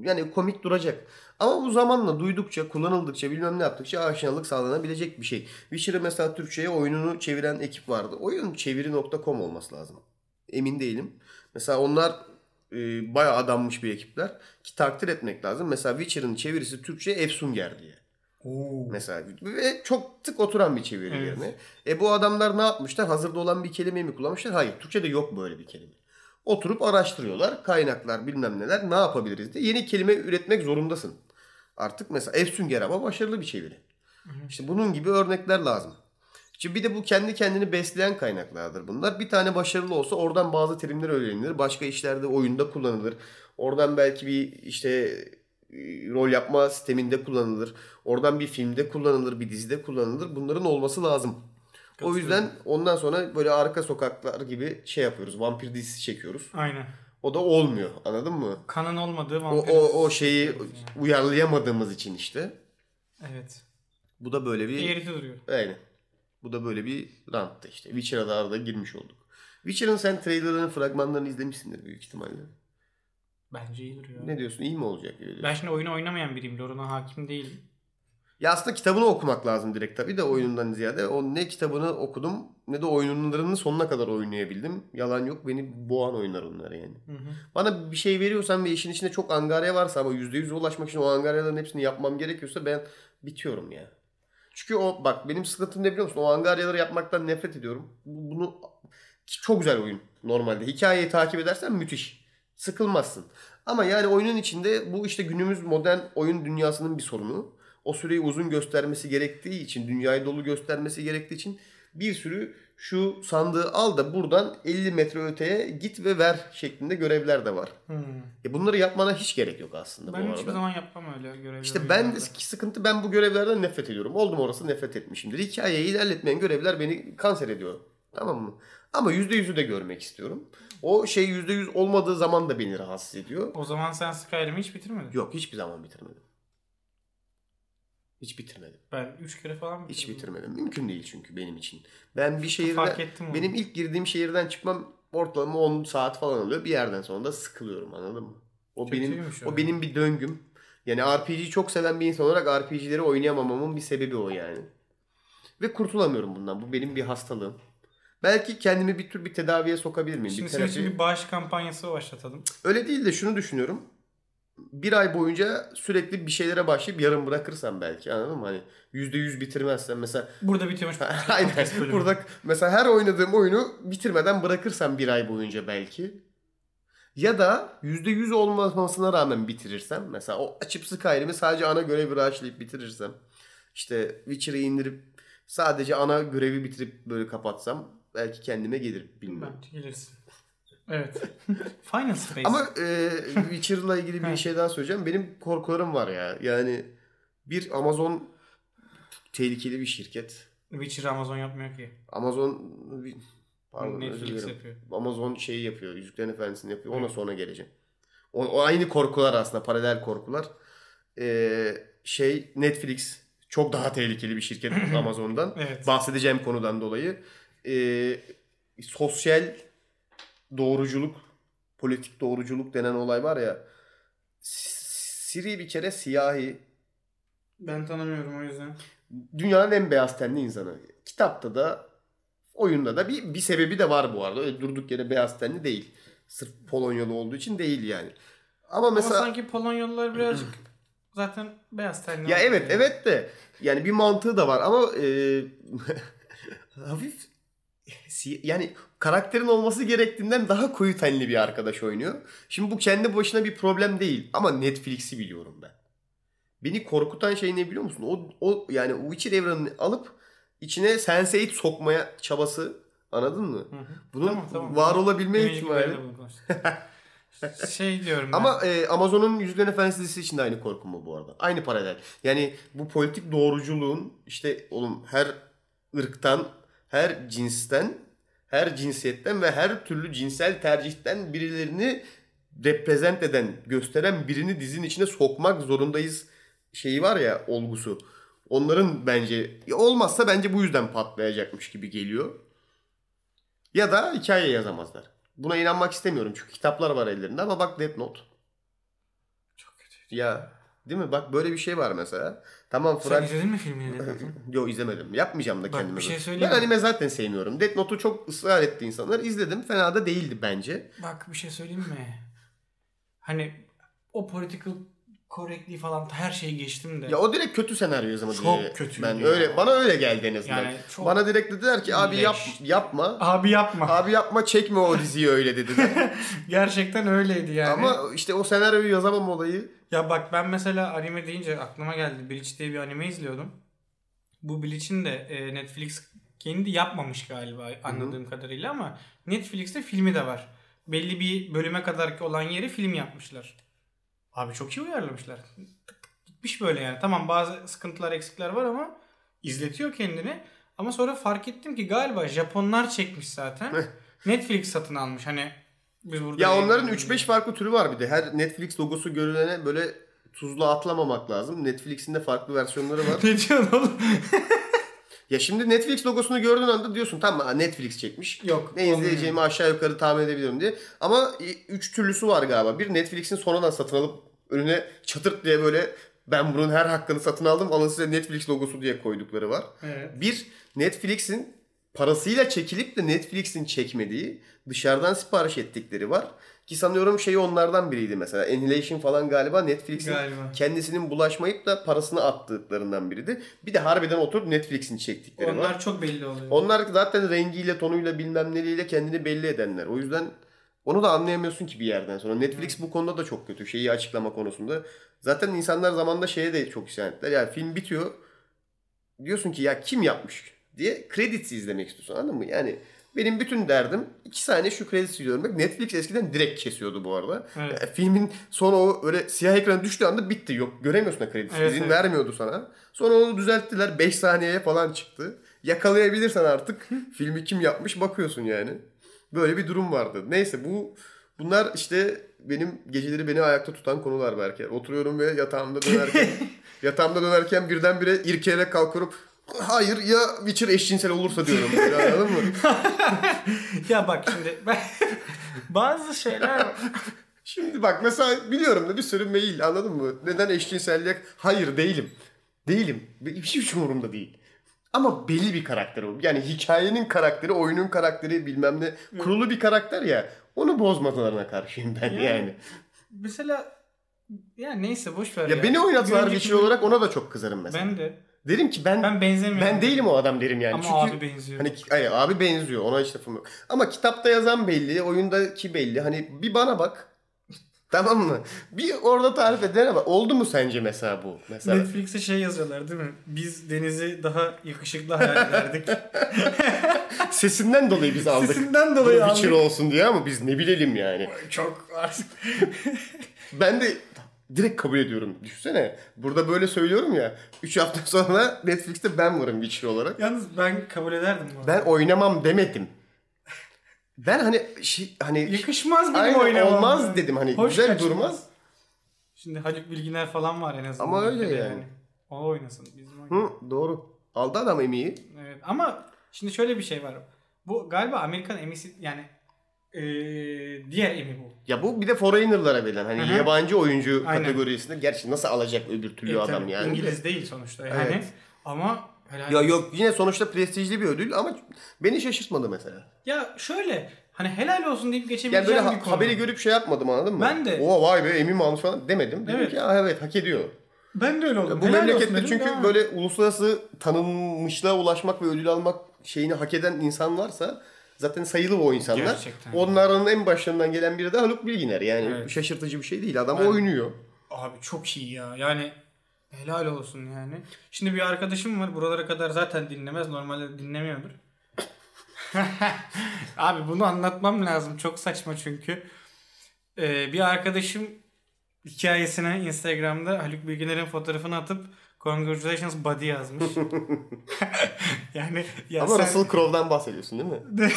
Yani komik duracak. Ama bu zamanla duydukça, kullanıldıkça, bilmem ne yaptıkça aşinalık sağlanabilecek bir şey. Witcher'ı mesela Türkçe'ye oyununu çeviren ekip vardı. Oyun çeviri.com olması lazım. Emin değilim. Mesela onlar e, bayağı adanmış bir ekipler. Ki takdir etmek lazım. Mesela Witcher'ın çevirisi Türkçe Efsunger diye. Oo. Mesela ve çok tık oturan bir çeviri Evet. yerine. E bu adamlar ne yapmışlar? Hazırda olan bir kelimeyi mi kullanmışlar? Hayır. Türkçe'de yok böyle bir kelime. Oturup araştırıyorlar. Kaynaklar bilmem neler. Ne yapabiliriz diye. Yeni kelime üretmek zorundasın. Artık mesela Efsünger ama başarılı bir çeviri. İşte bunun gibi örnekler lazım. Şimdi bir de bu kendi kendini besleyen kaynaklardır bunlar. Bir tane başarılı olsa oradan bazı terimler öğrenilir. Başka işlerde oyunda kullanılır. Oradan belki bir işte e, rol yapma sisteminde kullanılır. Oradan bir filmde kullanılır, bir dizide kullanılır. Bunların olması lazım. O yüzden ondan sonra böyle arka sokaklar gibi şey yapıyoruz. Vampir dizisi çekiyoruz. Aynen. O da olmuyor. Anladın mı? Kanın olmadığı O, vampir. o, o şeyi uyarlayamadığımız için işte. Evet. Bu da böyle bir... Eğriti duruyor. Aynen. Bu da böyle bir ranttı işte. Witcher'a da arada girmiş olduk. Witcher'ın sen trailerlarını, fragmanlarını izlemişsindir büyük ihtimalle. Bence iyi duruyor. Ne diyorsun? İyi mi olacak? Öyle? Ben şimdi oyunu oynamayan biriyim. Loruna hakim değilim. Ya aslında kitabını okumak lazım direkt tabii de oyunundan ziyade. O ne kitabını okudum ne de oyunlarını sonuna kadar oynayabildim. Yalan yok. Beni boğan oyunlar onlar yani. Hı hı. Bana bir şey veriyorsan ve işin içinde çok angarya varsa ama %100'e ulaşmak için o angaryaların hepsini yapmam gerekiyorsa ben bitiyorum ya. Çünkü o bak benim sıkıntım ne biliyor musun? O angaryaları yapmaktan nefret ediyorum. Bu- Bunu çok güzel oyun normalde. Hikayeyi takip edersen müthiş. Sıkılmazsın. Ama yani oyunun içinde bu işte günümüz modern oyun dünyasının bir sorunu. O süreyi uzun göstermesi gerektiği için, dünyayı dolu göstermesi gerektiği için bir sürü şu sandığı al da buradan 50 metre öteye git ve ver şeklinde görevler de var. Hı. E bunları yapmana hiç gerek yok aslında bu Ben arada. hiçbir zaman yapmam öyle görevleri. İşte ben de sıkıntı ben bu görevlerden nefret ediyorum. Oldum orası nefret etmişimdir. Hikayeyi ilerletmeyen görevler beni kanser ediyor. Tamam mı? Ama %100'ü de görmek istiyorum. O şey %100 olmadığı zaman da beni rahatsız ediyor. O zaman sen Skyrim'i hiç bitirmedin. Yok hiçbir zaman bitirmedim. Hiç bitirmedim. Ben 3 kere falan bitirdim. Hiç bitirmedim. Mümkün değil çünkü benim için. Ben bir şehirde Fark ettim onu. benim ilk girdiğim şehirden çıkmam ortalama 10 saat falan oluyor. Bir yerden sonra da sıkılıyorum anladın mı? O benim Kötüymüş o o benim bir döngüm. Yani RPG'yi çok seven bir insan olarak RPG'leri oynayamamamın bir sebebi o yani. Ve kurtulamıyorum bundan. Bu benim bir hastalığım. Belki kendimi bir tür bir tedaviye sokabilir miyim? Şimdi bir senin terapi. için bir bağış kampanyası başlatalım. Öyle değil de şunu düşünüyorum. Bir ay boyunca sürekli bir şeylere başlayıp yarım bırakırsam belki anladın mı? Hani %100 bitirmezsem mesela Burada bitiyormuş. Aynen. Burada mesela her oynadığım oyunu bitirmeden bırakırsam bir ay boyunca belki. Ya da %100 olmamasına rağmen bitirirsem. Mesela o açıp Skyrim'i sadece ana görevi rushlayıp bitirirsem. İşte Witcher'ı indirip sadece ana görevi bitirip böyle kapatsam belki kendime gelir bilmiyorum. Bence gelirsin. Evet. Final Space. Ama e, Witcher'la ilgili bir şey daha söyleyeceğim. Benim korkularım var ya. Yani bir Amazon tehlikeli bir şirket. Witcher Amazon yapmıyor ki. Amazon pardon Netflix yapıyor. Amazon şeyi yapıyor. Yüzüklerin Efendisi'ni yapıyor. Ona sonra geleceğim. O, o aynı korkular aslında. Paralel korkular. Ee, şey Netflix çok daha tehlikeli bir şirket Amazon'dan. Evet. Bahsedeceğim konudan dolayı. Ee, sosyal doğruculuk, politik doğruculuk denen olay var ya. Siri bir kere siyahi. Ben tanımıyorum o yüzden. Dünyanın en beyaz tenli insanı. Kitapta da oyunda da bir, bir sebebi de var bu arada. Öyle durduk yere beyaz tenli değil. Sırf Polonyalı olduğu için değil yani. Ama mesela Ama sanki Polonyalılar birazcık zaten beyaz tenli. ya evet yani. evet de yani bir mantığı da var ama e, hafif yani karakterin olması gerektiğinden daha koyu tenli bir arkadaş oynuyor. Şimdi bu kendi başına bir problem değil ama Netflix'i biliyorum ben. Beni korkutan şey ne biliyor musun? O, o yani Witcher evrenini alıp içine Sense8 sokmaya çabası anladın mı? Hı hı. Bunun Tamam, tamam. var olabilme ihtimali. şey diyorum ben. Ama e, Amazon'un Yüzüklerin Efendisi için de aynı korkum bu arada. Aynı paralel. Yani bu politik doğruculuğun işte oğlum her ırktan, her cinsten, her cinsiyetten ve her türlü cinsel tercihten birilerini reprezent eden, gösteren birini dizinin içine sokmak zorundayız şeyi var ya olgusu. Onların bence olmazsa bence bu yüzden patlayacakmış gibi geliyor. Ya da hikaye yazamazlar. Buna inanmak istemiyorum çünkü kitaplar var ellerinde ama bak Death Note. Çok kötü. Ya değil mi? Bak böyle bir şey var mesela. Tamam Sen Frank... izledin mi filmini? Death? Yo izlemedim. Yapmayacağım da Bak, kendime. bir şey söyleyeyim Ben mi? anime zaten sevmiyorum. Death Note'u çok ısrar etti insanlar. İzledim. Fena da değildi bence. Bak bir şey söyleyeyim mi? Hani o political correctly falan her şeyi geçtim de. Ya o direkt kötü senaryo yazımı Çok diye. kötüydü Ben ya. öyle bana öyle geldi en azından. Yani çok bana direkt dediler ki abi yap yapma. Abi yapma. Abi yapma çekme o diziyi öyle dediler. Gerçekten öyleydi yani. Ama işte o senaryoyu yazamam olayı. Ya bak ben mesela anime deyince aklıma geldi. Bleach diye bir anime izliyordum. Bu Bleach'in de e, Netflix kendi yapmamış galiba anladığım kadarıyla ama Netflix'te filmi de var. Belli bir bölüme kadar olan yeri film yapmışlar. Abi çok iyi uyarlamışlar. Gitmiş böyle yani. Tamam bazı sıkıntılar eksikler var ama izletiyor kendini. Ama sonra fark ettim ki galiba Japonlar çekmiş zaten. Netflix satın almış. Hani biz burada Ya onların 3-5 farklı türü var bir de. Her Netflix logosu görülene böyle tuzlu atlamamak lazım. Netflix'in de farklı versiyonları var. ne diyorsun oğlum? Ya şimdi Netflix logosunu gördüğün anda diyorsun tamam Netflix çekmiş. Yok. Ne izleyeceğimi aşağı yukarı tahmin edebiliyorum diye. Ama 3 türlüsü var galiba. Bir Netflix'in sonradan satın alıp önüne çatırt diye böyle ben bunun her hakkını satın aldım alın size Netflix logosu diye koydukları var. Evet. Bir Netflix'in parasıyla çekilip de Netflix'in çekmediği dışarıdan sipariş ettikleri var. Ki sanıyorum şey onlardan biriydi mesela. Annihilation falan galiba Netflix'in Galiba. kendisinin bulaşmayıp da parasını attıklarından biriydi. Bir de harbiden oturup Netflix'in çektikleri var. Onlar çok belli oluyor. Onlar zaten rengiyle, tonuyla bilmem neleriyle kendini belli edenler. O yüzden onu da anlayamıyorsun ki bir yerden sonra. Netflix bu konuda da çok kötü. Şeyi açıklama konusunda. Zaten insanlar zamanında şeye de çok isyan ettiler. Yani film bitiyor. Diyorsun ki ya kim yapmış diye kredisi izlemek istiyorsun anladın mı? Yani benim bütün derdim iki saniye şu kredisi görmek. Netflix eskiden direkt kesiyordu bu arada. Evet. Yani filmin sonu o öyle siyah ekran düştüğü anda bitti. Yok göremiyorsun da kredisi. Evet, İzin evet. vermiyordu sana. Sonra onu düzelttiler. 5 saniyeye falan çıktı. Yakalayabilirsen artık filmi kim yapmış bakıyorsun yani. Böyle bir durum vardı. Neyse bu bunlar işte benim geceleri beni ayakta tutan konular belki. Oturuyorum ve yatağımda dönerken yatağımda dönerken birdenbire irkeleyerek kalkıyorum. Hayır ya Witcher eşcinsel olursa diyorum. Böyle, Anladın mı? ya bak şimdi ben bazı şeyler. Şimdi bak mesela biliyorum da bir sürü mail anladın mı? Neden eşcinsellik? Hayır değilim. Değilim. Hiç hiç umurumda değil. Ama belli bir karakter o. Yani hikayenin karakteri, oyunun karakteri bilmem ne. Kurulu bir karakter ya. Onu bozmalarına karşıyım ben yani. Yani. mesela ya neyse boş ver Ya, ya. beni oynatsalar Bir şey olarak ona da çok kızarım mesela. ben de Derim ki ben ben ben, benzemiyorum. değilim o adam derim yani. Ama Çünkü abi benziyor. Hani hayır, abi benziyor ona hiç lafım yok. Ama kitapta yazan belli, oyundaki belli. Hani bir bana bak. tamam mı? Bir orada tarif edene bak. Oldu mu sence mesela bu? Mesela. Netflix'e şey yazıyorlar değil mi? Biz Deniz'i daha yakışıklı hayal ederdik. Sesinden dolayı biz aldık. Sesinden dolayı Witcher aldık. olsun diye ama biz ne bilelim yani. Çok artık. Ben de direkt kabul ediyorum. Düşünsene. Burada böyle söylüyorum ya. 3 hafta sonra Netflix'te ben varım Witcher olarak. Yalnız ben kabul ederdim bu arada. Ben oynamam demedim. Ben hani şey, hani Yakışmaz benim oynamam. olmaz dedim. Hani güzel kaçmaz. durmaz. Şimdi Haluk Bilginer falan var en azından. Ama öyle ülkede yani. O oynasın. Bizim oynayalım. Hı, doğru. Aldı adam emeği. Evet. Ama şimdi şöyle bir şey var. Bu galiba Amerikan emisi yani diğer emi bu. Ya bu bir de foreigner'lara verilen hani Hı hı. yabancı oyuncu Aynen. kategorisinde gerçi nasıl alacak öbür türlü E, adam tabii, yani. İngiliz değil sonuçta yani. Evet. Ama helal Ya yok yine sonuçta prestijli bir ödül ama beni şaşırtmadı mesela. Ya şöyle hani helal olsun deyip Yani geçebileceğim böyle bir konu. haberi görüp şey yapmadım anladın mı? Ben de. Oha vay be emin mi almış falan demedim. Dedim Evet. ki ya evet hak ediyor. Ben de öyle oldum. Bu Helal memlekette çünkü tamam. böyle uluslararası tanınmışlığa ulaşmak ve ödül almak şeyini hak eden insan varsa zaten sayılı o insanlar. Gerçekten. Onların en başlarından gelen biri de Haluk Bilginer. Yani Evet. şaşırtıcı bir şey değil. Adam Ben- oynuyor. Abi çok iyi ya. Yani helal olsun yani. Şimdi bir arkadaşım var. Buralara kadar zaten dinlemez. Normalde dinlemiyordur. Abi bunu anlatmam lazım. Çok saçma çünkü. Ee, bir arkadaşım hikayesine Instagram'da Haluk Bilginer'in fotoğrafını atıp Congratulations buddy yazmış. yani ya Ama sen- Russell Crowe'dan bahsediyorsun değil mi?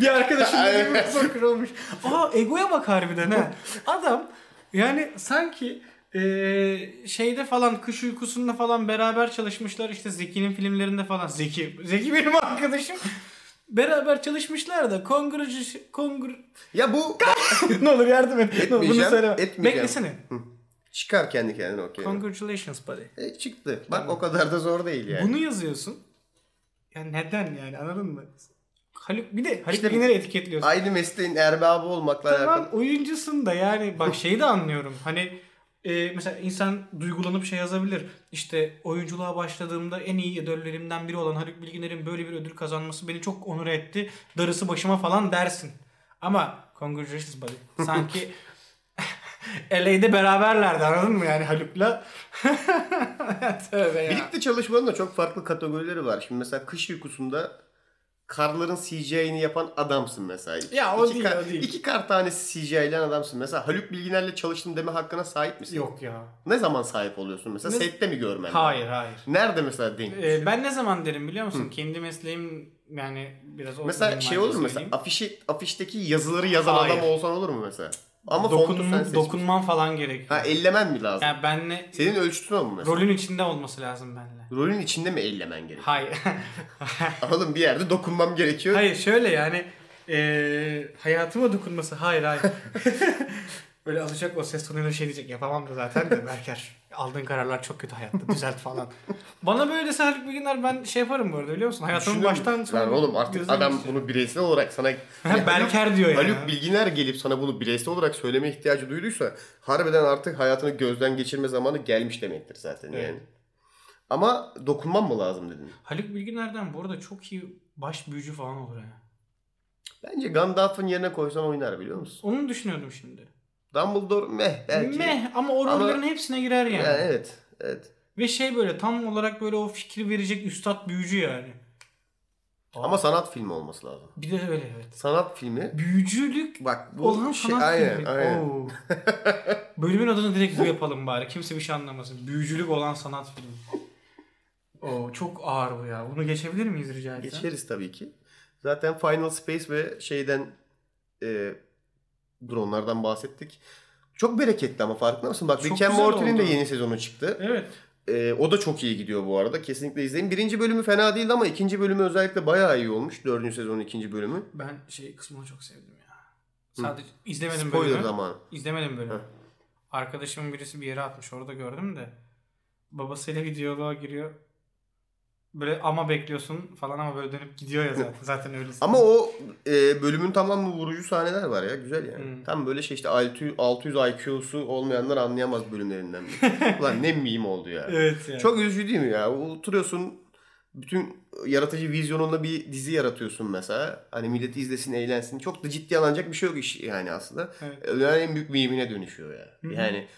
bir arkadaşım da sokur olmuş. Aa egoya bak harbiden ha. Adam yani sanki eee, şeyde falan kış uykusunda falan beraber çalışmışlar işte Zeki'nin filmlerinde falan. Zeki, Zeki benim arkadaşım. Beraber çalışmışlar da kongre kongre Ya bu ne olur yardım et. Ne olur, Bunu etmeyeceğim. Beklesene. Çıkar kendi kendine okey. Congratulations buddy. E, çıktı. Bak o kadar da zor değil yani. Bunu yazıyorsun. Yani neden yani anladın mı? Haluk bir de Haluk İşte- Bilginer'i etiketliyorsun. Aynı mesleğin erbabı olmakla Tamam alakalı. oyuncusun da yani bak şeyi de anlıyorum. Hani e, mesela insan duygulanıp şey yazabilir. İşte oyunculuğa başladığımda en iyi idollerimden biri olan Haluk Bilginer'in böyle bir ödül kazanması beni çok onur etti. Darısı başıma falan dersin. Ama congratulations buddy. Sanki LA'de beraberlerdi anladın mı yani Haluk'la? Tövbe ya. Birlikte çalışmanın da çok farklı kategorileri var. Şimdi mesela kış uykusunda karların CGI'ni yapan adamsın mesela. Ya o İki değil, kar, o değil. İki kar tanesi CGI'len adamsın. Mesela Haluk Bilginer'le çalıştım deme hakkına sahip misin? Yok ya. Ne zaman sahip oluyorsun mesela? Ne- Sette mi görmen? Hayır hayır. Nerede mesela denk? Ee, ben ne zaman derim biliyor musun? Kendi mesleğim yani biraz mesela şey olur mu mesela afişi afişteki yazıları yazan Hayır. adam olsan olur mu mesela? Ama fontu sen Dokun, dokunman falan gerekiyor. Ha ellemen mi lazım? Yani benle Senin ölçütün o mu mesela? rolün içinde olması lazım benle. Rolün içinde mi ellemen gerekiyor? Hayır. Oğlum bir yerde dokunmam gerekiyor. hayır şöyle yani eee hayatıma dokunması. Hayır hayır. Böyle alacak o ses tonuyla şey diyecek. Yapamam da zaten de Berker. Aldığın kararlar çok kötü hayatta. Düzelt falan. Bana böyle desen Haluk Bilginer ben şey yaparım bu arada biliyor musun? Hayatımın baştan sona Lan oğlum artık adam istiyorum. bunu bireysel olarak sana... Berker diyor yani. Haluk Bilginer gelip sana bunu bireysel olarak söyleme ihtiyacı duyduysa harbiden artık hayatını gözden geçirme zamanı gelmiş demektir zaten Evet. yani. Ama dokunmam mı lazım dedin? Haluk Bilginer'den bu arada çok iyi baş büyücü falan olur ya. Bence Gandalf'ın yerine koysan oynar biliyor musun? Onu düşünüyordum şimdi. Dumbledore meh belki. Meh ama o Ama- rollerin hepsine girer yani. Yani evet. Evet. Ve şey böyle tam olarak böyle o fikri verecek üstad büyücü yani. Ama sanat filmi olması lazım. Bir de öyle evet. Sanat filmi. Büyücülük Bak bu olan şey sanat aynen filmi. aynen. Oo. Bölümün adını direkt bu yapalım bari. Kimse bir şey anlamasın. Büyücülük olan sanat filmi. Oo, çok ağır bu ya. Bunu geçebilir miyiz rica etsem? Geçeriz tabii ki. Zaten Final Space ve şeyden e, dronlardan bahsettik. Çok bereketli ama farkında mısın? Bak Rick and Morty'nin de yeni sezonu çıktı. Evet. E, o da çok iyi gidiyor bu arada. Kesinlikle izleyin. Birinci bölümü fena değildi ama ikinci bölümü özellikle bayağı iyi olmuş. Dördüncü sezonun ikinci bölümü. Ben şey kısmını çok sevdim ya. Sadece izlemedim Spoiler bölümü. zamanı. İzlemedim bölümü. Heh. Arkadaşımın birisi bir yere atmış. Orada gördüm de. Babasıyla bir diyaloğa giriyor. Böyle ama bekliyorsun falan ama böyle dönüp gidiyor ya zaten. Zaten öylesin. Ama o e, bölümün tamamı vurucu sahneler var ya. Güzel yani. Hmm. Tam böyle şey işte 600, 600 IQ'su olmayanlar anlayamaz bölümlerinden. Ulan ne meme oldu ya. Evet ya. Çok üzücü değil mi ya? Oturuyorsun bütün yaratıcı vizyonunda bir dizi yaratıyorsun mesela. Hani millet izlesin, eğlensin. Çok da ciddi alınacak bir şey yok iş yani aslında. Evet. Dünyanın en büyük mimine dönüşüyor ya. Hı. Yani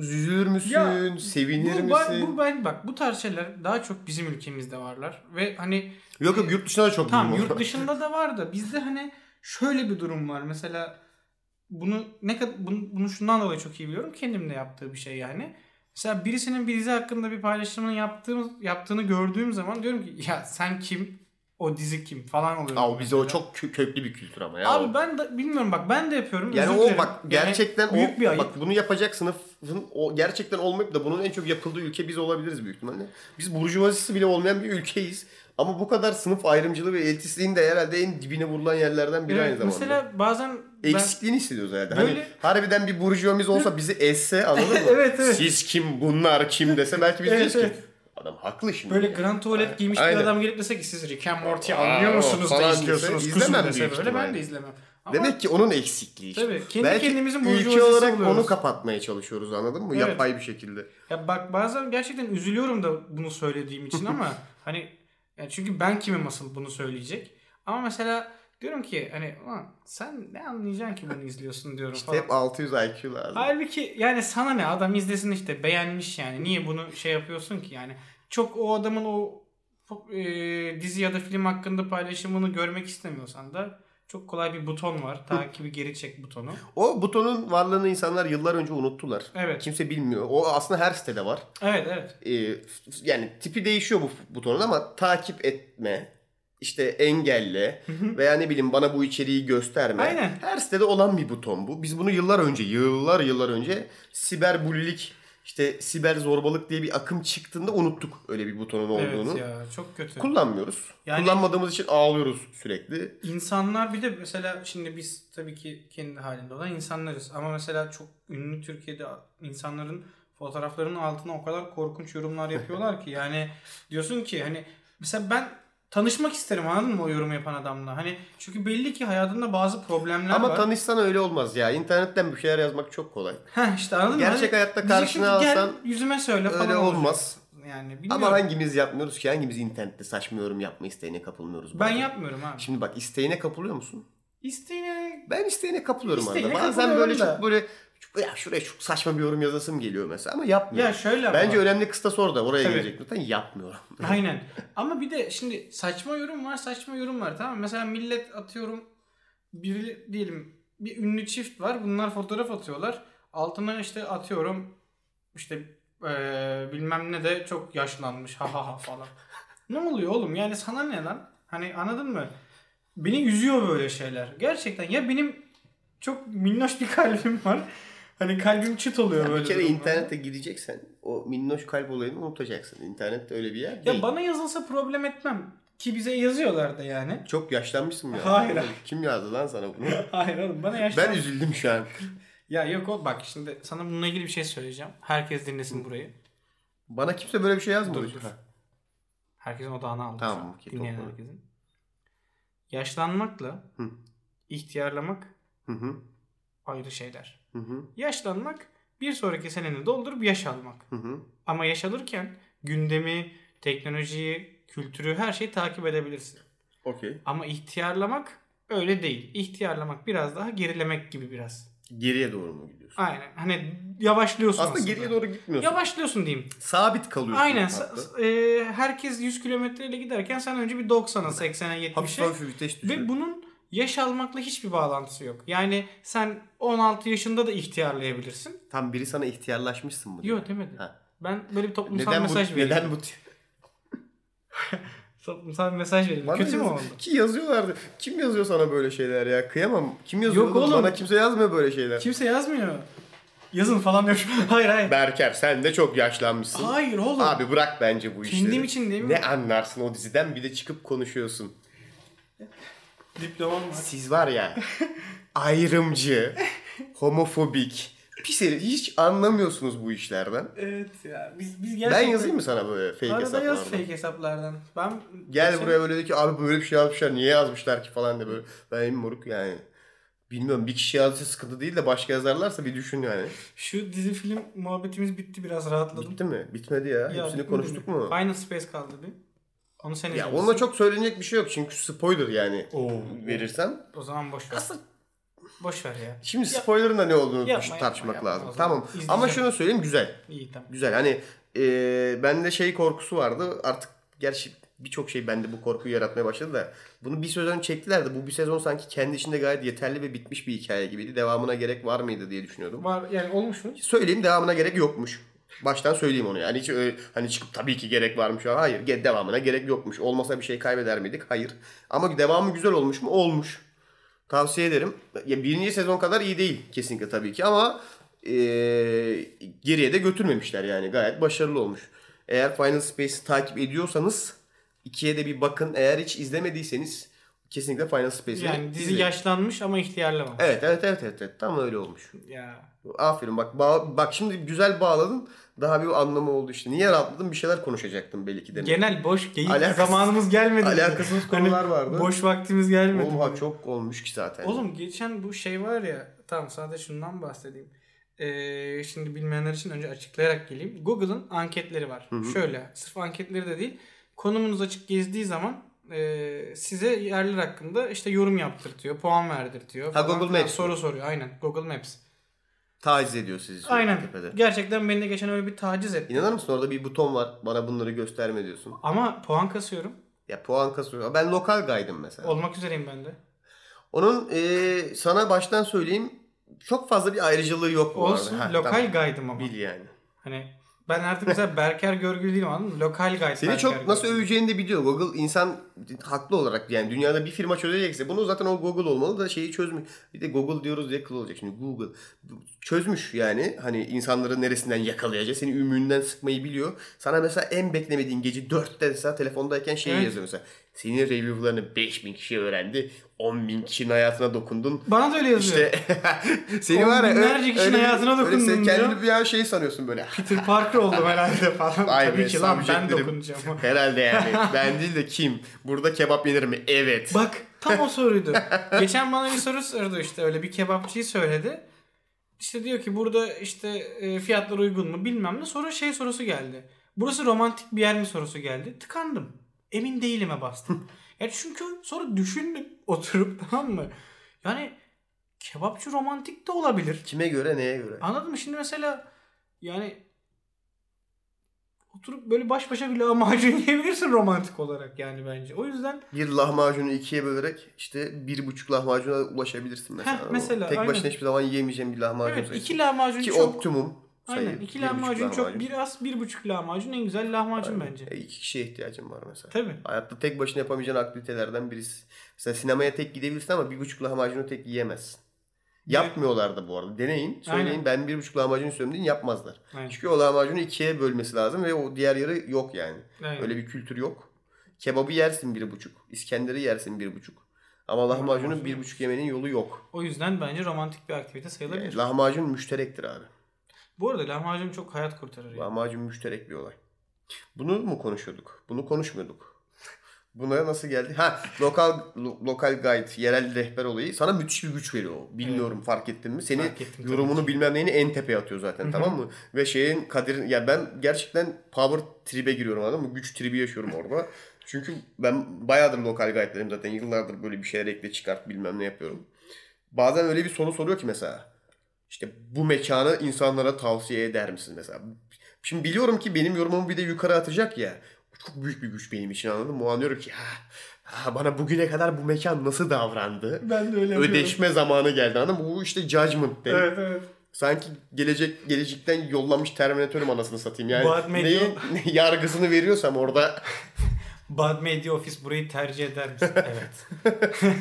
üzülür müsün? Ya, sevinir bu, misin? bu ben bak bu tarz şeyler daha çok bizim ülkemizde varlar ve hani Yok yok yurt dışında da çok Tamam yurt dışında da var da bizde hani şöyle bir durum var. Mesela bunu ne kadar bunu, bunu şundan dolayı çok iyi biliyorum. Kendim de yaptığı bir şey yani. Mesela birisinin bir dizi hakkında bir paylaşımını yaptığım, yaptığını gördüğüm zaman diyorum ki ya sen kim? O dizi kim? Falan oluyor. O bize o çok kö- köklü bir kültür ama ya. Abi o. ben de bilmiyorum bak ben de yapıyorum. Yani o bak Yani gerçekten büyük o bir ayıp. bak bunu yapacak sınıfın o gerçekten olmayıp da bunun en çok yapıldığı ülke biz olabiliriz büyük ihtimalle. Biz burjuvazisi bile olmayan bir ülkeyiz. Ama bu kadar sınıf ayrımcılığı ve elitistliğin de herhalde en dibine vurulan yerlerden biri Evet, aynı zamanda. mesela bazen ben- Eksikliğini hissediyoruz herhalde. Hani Böyle- harbiden bir burjuvamiz olsa bizi esse anladın mı? Evet, evet. Siz kim bunlar kim dese belki biz Evet, diyeceğiz evet. ki adam haklı şimdi. Böyle grand tuvalet giymiş Aynen. bir adam gelip dese ki siz Rick and Morty'yi Aa, anlıyor musunuz da izliyorsunuz izlemem dese böyle ben de izlemem. Ama Demek ki onun eksikliği işte. Tabii, kendi Belki kendimizin ülke olarak oluyoruz. onu kapatmaya çalışıyoruz anladın mı? Evet. Yapay bir şekilde. Ya bak bazen gerçekten üzülüyorum da bunu söylediğim için ama hani yani çünkü ben kimim asıl bunu söyleyecek. Ama mesela diyorum ki hani "Ulan sen ne anlayacaksın ki bunu izliyorsun diyorum İşte falan. hep 600 IQ lazım. Halbuki yani sana ne adam izlesin işte beğenmiş yani niye bunu şey yapıyorsun ki yani çok o adamın o e, dizi ya da film hakkında paylaşımını görmek istemiyorsan da çok kolay bir buton var. Takibi geri çek butonu. O butonun varlığını insanlar yıllar önce unuttular. Evet. Kimse bilmiyor. O aslında her sitede var. Evet evet. Ee, yani tipi değişiyor bu butonun ama takip etme, işte engelle veya ne bileyim bana bu içeriği gösterme. Aynen. Her sitede olan bir buton bu. Biz bunu yıllar önce, yıllar yıllar önce siber bulilik, işte siber zorbalık diye bir akım çıktığında unuttuk öyle bir butonun olduğunu. Evet ya çok kötü. Kullanmıyoruz. Yani- Kullanmadığımız için ağlıyoruz sürekli. İnsanlar bir de mesela şimdi biz tabii ki kendi halinde olan insanlarız. Ama mesela çok ünlü Türkiye'de insanların fotoğraflarının altına o kadar korkunç yorumlar yapıyorlar ki yani diyorsun ki hani mesela ben tanışmak isterim anladın mı o yorum yapan adamla. Hani çünkü belli ki hayatında bazı problemler Ama var. tanışsan öyle olmaz ya. İnternetten bir şeyler yazmak çok kolay. Heh işte anladın mı? Gerçek Hani hayatta karşına ki, gel alsan yüzüme söyle falan öyle olmaz. Yani bilmiyorum. Ama hangimiz yapmıyoruz ki? Hangimiz internette saçma yorum yapma isteğine kapılmıyoruz? ben yapmıyorum abi. Şimdi bak isteğine kapılıyor musun? İsteğine Ben isteğine kapılıyorum İsteğine arada. Bazen böyle da. çok böyle ya şuraya çok saçma bir yorum yazasım geliyor mesela ama yapmıyorum. ya şöyle ama Bence bak. önemli kıstas orada. Oraya Tabii. gelecek lütfen yapmıyorum. Aynen. Ama bir de şimdi saçma yorum var, saçma yorum var. Tamam mı? Mesela millet atıyorum biri diyelim bir ünlü çift var. Bunlar fotoğraf atıyorlar. Altına işte atıyorum işte eee, bilmem ne de çok yaşlanmış ha ha ha falan. ne oluyor oğlum? Yani sana ne lan? Hani anladın mı? Beni üzüyor böyle şeyler. Gerçekten ya benim çok minnoş bir kalbim var. Hani kalbim çıt oluyor böyle. bir kere durumlarda. internete gideceksen o minnoş kalp olayını unutacaksın. İnternet öyle bir yer Ya değil. bana yazılsa problem etmem. Ki bize yazıyorlar da yani. Çok yaşlanmışsın ya. Hayır. Kim yazdı lan sana bunu? Hayır oğlum bana yaşlan. ben üzüldüm şu an. Ya yok o bak şimdi sana bununla ilgili bir şey söyleyeceğim. Herkes dinlesin burayı. Bana kimse böyle bir şey yazmadı. Dur, dur. Herkesin odağını aldı. Tamam, okey, Dinleyen topla. herkesin. Yaşlanmakla Hı. ihtiyarlamak Hı hı. ayrı şeyler. Hı hı. Yaşlanmak bir sonraki seneni doldurup yaş almak. Hı hı. Ama yaş alırken gündemi, teknolojiyi, kültürü her şeyi takip edebilirsin. Okey. Ama ihtiyarlamak öyle değil. İhtiyarlamak biraz daha gerilemek gibi biraz. Geriye doğru mu gidiyorsun? Aynen. Hani yavaşlıyorsun Aslında, aslında. geriye doğru gitmiyorsun. Yavaşlıyorsun diyeyim. Sabit kalıyorsun. Aynen. Sa- e, herkes 100 kilometreyle giderken sen önce bir 90'a, 80'e, Hafif 70'e hafif vites düşüyor. ve bunun yaş almakla hiçbir bağlantısı yok. Yani sen 16 yaşında da ihtiyarlayabilirsin. Tam biri sana ihtiyarlaşmışsın mı? Yok demedi. Ha. Ben böyle bir toplumsal Neden bu, mesaj vereyim. neden bu Toplumsal mesaj vereyim. Bana Kötü mü oldu? Ki yazıyorlardı. Kim yazıyor sana böyle şeyler ya? Kıyamam. Kim yazıyor? Yok oğlum? Bana kimse yazmıyor böyle şeyler. Kimse yazmıyor. Yazın falan yok. hayır hayır. Berker sen de çok yaşlanmışsın. Hayır oğlum. Abi bırak bence bu işleri. Kendim için değil mi? Ne anlarsın o diziden bir de çıkıp konuşuyorsun. Diplomam var. Siz var ya ayrımcı, homofobik, pis herif hiç anlamıyorsunuz bu işlerden. Evet ya. Biz, biz Ben gerçekten... yazayım mı sana böyle fake Arada hesaplardan? yaz fake hesaplardan. Ben Gel geçen- buraya böyle de ki abi böyle bir şey yazmışlar niye yazmışlar ki falan de böyle. Ben moruk yani. Bilmiyorum bir kişi yazdıysa sıkıntı değil de başka yazarlarsa bir düşün yani. Şu dizi film muhabbetimiz bitti biraz rahatladım. Bitti mi? Bitmedi ya. Ya, Hepsini konuştuk mi? mu? Final Space kaldı bir. Onu sen Ya izlemişsin. onunla çok söylenecek bir şey yok çünkü spoiler yani Oo. verirsem. O zaman boş ver. Aslında Boş ver ya. şimdi spoiler'ın da ne olduğunu Yapma, düş- yapma, tartışmak yapma. lazım. Zaman Tamam. izleyeceğim. Ama şunu söyleyeyim güzel. İyi tamam. Güzel. Hani e, bende şey korkusu vardı. Artık gerçi birçok şey bende bu korkuyu yaratmaya başladı da bunu bir sezon çektiler de bu bir sezon sanki kendi içinde gayet yeterli ve bitmiş bir hikaye gibiydi. Devamına gerek var mıydı diye düşünüyordum. Var yani olmuş mu? Söyleyeyim devamına gerek yokmuş. Baştan söyleyeyim onu yani hiç öyle, hani çıkıp tabii ki gerek varmış. Hayır devamına gerek yokmuş. Olmasa bir şey kaybeder miydik? Hayır. Ama devamı güzel olmuş mu? Olmuş. Tavsiye ederim. Ya birinci sezon kadar iyi değil kesinlikle tabii ki ama e, geriye de götürmemişler yani gayet başarılı olmuş. Eğer Final Space'i takip ediyorsanız ikiye de bir bakın. Eğer hiç izlemediyseniz kesinlikle Final Space'i Yani dizi izleyin. yaşlanmış ama ihtiyarlamamış. Evet evet evet evet, evet. tam öyle olmuş. Ya. Aferin bak bak şimdi güzel bağladın. Daha bir anlamı oldu işte. Niye rahatladın? Bir şeyler konuşacaktım belki de. Genel boş geyik Alakasız- zamanımız gelmedi. alakasız Hani konular vardı. Boş vaktimiz gelmedi. Oğlum ha çok olmuş ki zaten. Oğlum geçen bu şey var ya tamam sadece şundan bahsedeyim. Ee, şimdi bilmeyenler için önce açıklayarak geleyim. Google'ın anketleri var. Şöyle sırf anketleri de değil. Konumunuz açık gezdiği zaman e, size yerler hakkında işte yorum yaptırtıyor, puan verdirtiyor. Ha, Google. Maps. Soru soruyor aynen Google Maps. Taciz ediyor sizi Aynen. tepede. Gerçekten beni de geçen öyle bir taciz etti. İnanır mısın orada bir buton var. Bana bunları gösterme diyorsun. Ama puan kasıyorum. Ya puan kasıyor. Ben lokal gaydım mesela. Olmak üzereyim ben de. Onun e, sana baştan söyleyeyim çok fazla bir ayrıcalığı yok bu Olsun arada. Ha, lokal tamam. gaydım ama. Bil yani. Hani ben artık mesela Berker Görgül değilim anladın mı? Lokal guide. Seni Berker çok nasıl Görgül. öveceğini de biliyor. Google insan haklı olarak yani dünyada bir firma çözecekse bunu zaten o Google olmalı da şeyi çözmüş. Bir de Google diyoruz diye kıl olacak şimdi Google. Çözmüş yani hani insanları neresinden yakalayacak. Seni ümüğünden sıkmayı biliyor. Sana mesela en beklemediğin gece 4'te mesela telefondayken şey Evet. yazıyor mesela. Senin review'larını 5000 kişi öğrendi. 10 bin kişinin hayatına dokundun. Bana da öyle yazıyor. İşte seni var ya öyle- kişinin öyle- hayatına öyle sen dokundun kendini bir an şey sanıyorsun böyle. Peter Parker oldum herhalde falan. Vay Tabii ki lan ben dokunacağım. Herhalde yani. ben değil de kim? Burada kebap yenir mi? Evet. Bak tam o soruydu. Geçen bana bir soru sordu işte öyle bir kebapçıyı söyledi. İşte diyor ki burada işte e, fiyatlar uygun mu bilmem ne. Sonra şey sorusu geldi. Burası romantik bir yer mi sorusu geldi. Tıkandım. Emin değilime bastım. ya çünkü sonra düşündüm oturup tamam mı? Yani kebapçı romantik de olabilir. Kime göre neye göre? Anladın mı? Şimdi mesela yani oturup böyle baş başa bir lahmacun yiyebilirsin romantik olarak yani bence. O yüzden Bir lahmacunu ikiye bölerek işte bir buçuk lahmacuna ulaşabilirsin mesela. Heh, mesela, Tek aynen. başına hiçbir zaman yiyemeyeceğin bir lahmacun evet sayısı. iki lahmacun Ki çok optimum sayı. Aynen. iki bir buçuk lahmacun çok bir az bir buçuk lahmacun en güzel lahmacun bence. E, iki kişiye ihtiyacın var mesela. Tabii. Hayatta tek başına yapamayacağın aktivitelerden birisi. Mesela sinemaya tek gidebilirsin ama bir buçuk lahmacunu tek yiyemezsin. Yapmıyorlar da bu arada. Deneyin. Söyleyin Aynen. ben bir buçuk lahmacun istiyorum deyin yapmazlar. Aynen. Çünkü o lahmacunu ikiye bölmesi lazım ve o diğer yarı yok yani. Aynen. Öyle bir kültür yok. Kebabı yersin bir buçuk. İskender'i yersin bir buçuk. Ama lahmacunu Lahmacun- bir buçuk yemenin yolu yok. O yüzden bence romantik bir aktivite sayılabilir. Yani lahmacun müşterektir abi. Bu arada lahmacun çok hayat kurtarır. Yani. Lahmacun müşterek bir olay. Bunu mu konuşuyorduk? Bunu konuşmuyorduk. Buna nasıl geldi? Ha, lokal lo- lokal guide, yerel rehber olayı sana müthiş bir güç veriyor. Bilmiyorum fark ettin mi? Seni Fark ettim tabii yorumunu bilmem neyini en tepeye atıyor zaten tamam mı? Ve şeyin Kadir'in ya ben gerçekten power tribe giriyorum anladın mı? Güç tribi yaşıyorum orada. Çünkü ben bayağıdır lokal guide'lerim zaten. Yıllardır böyle bir şeyler ekle çıkart bilmem ne yapıyorum. Bazen öyle bir soru soruyor ki mesela. İşte bu mekanı insanlara tavsiye eder misin mesela? Şimdi biliyorum ki benim yorumumu bir de yukarı atacak ya. Çok büyük bir güç benim için anladın mı? O an diyorum ki ha, ha, bana bugüne kadar bu mekan nasıl davrandı? Ben de öyle Ödeşme zamanı geldi anladın mı? Bu işte judgment demek. Evet evet. Sanki gelecek gelecekten yollamış Terminatör'üm anasını satayım. Yani Bad neyin yargısını veriyorsam orada Bad Media Office burayı tercih eder misin? evet.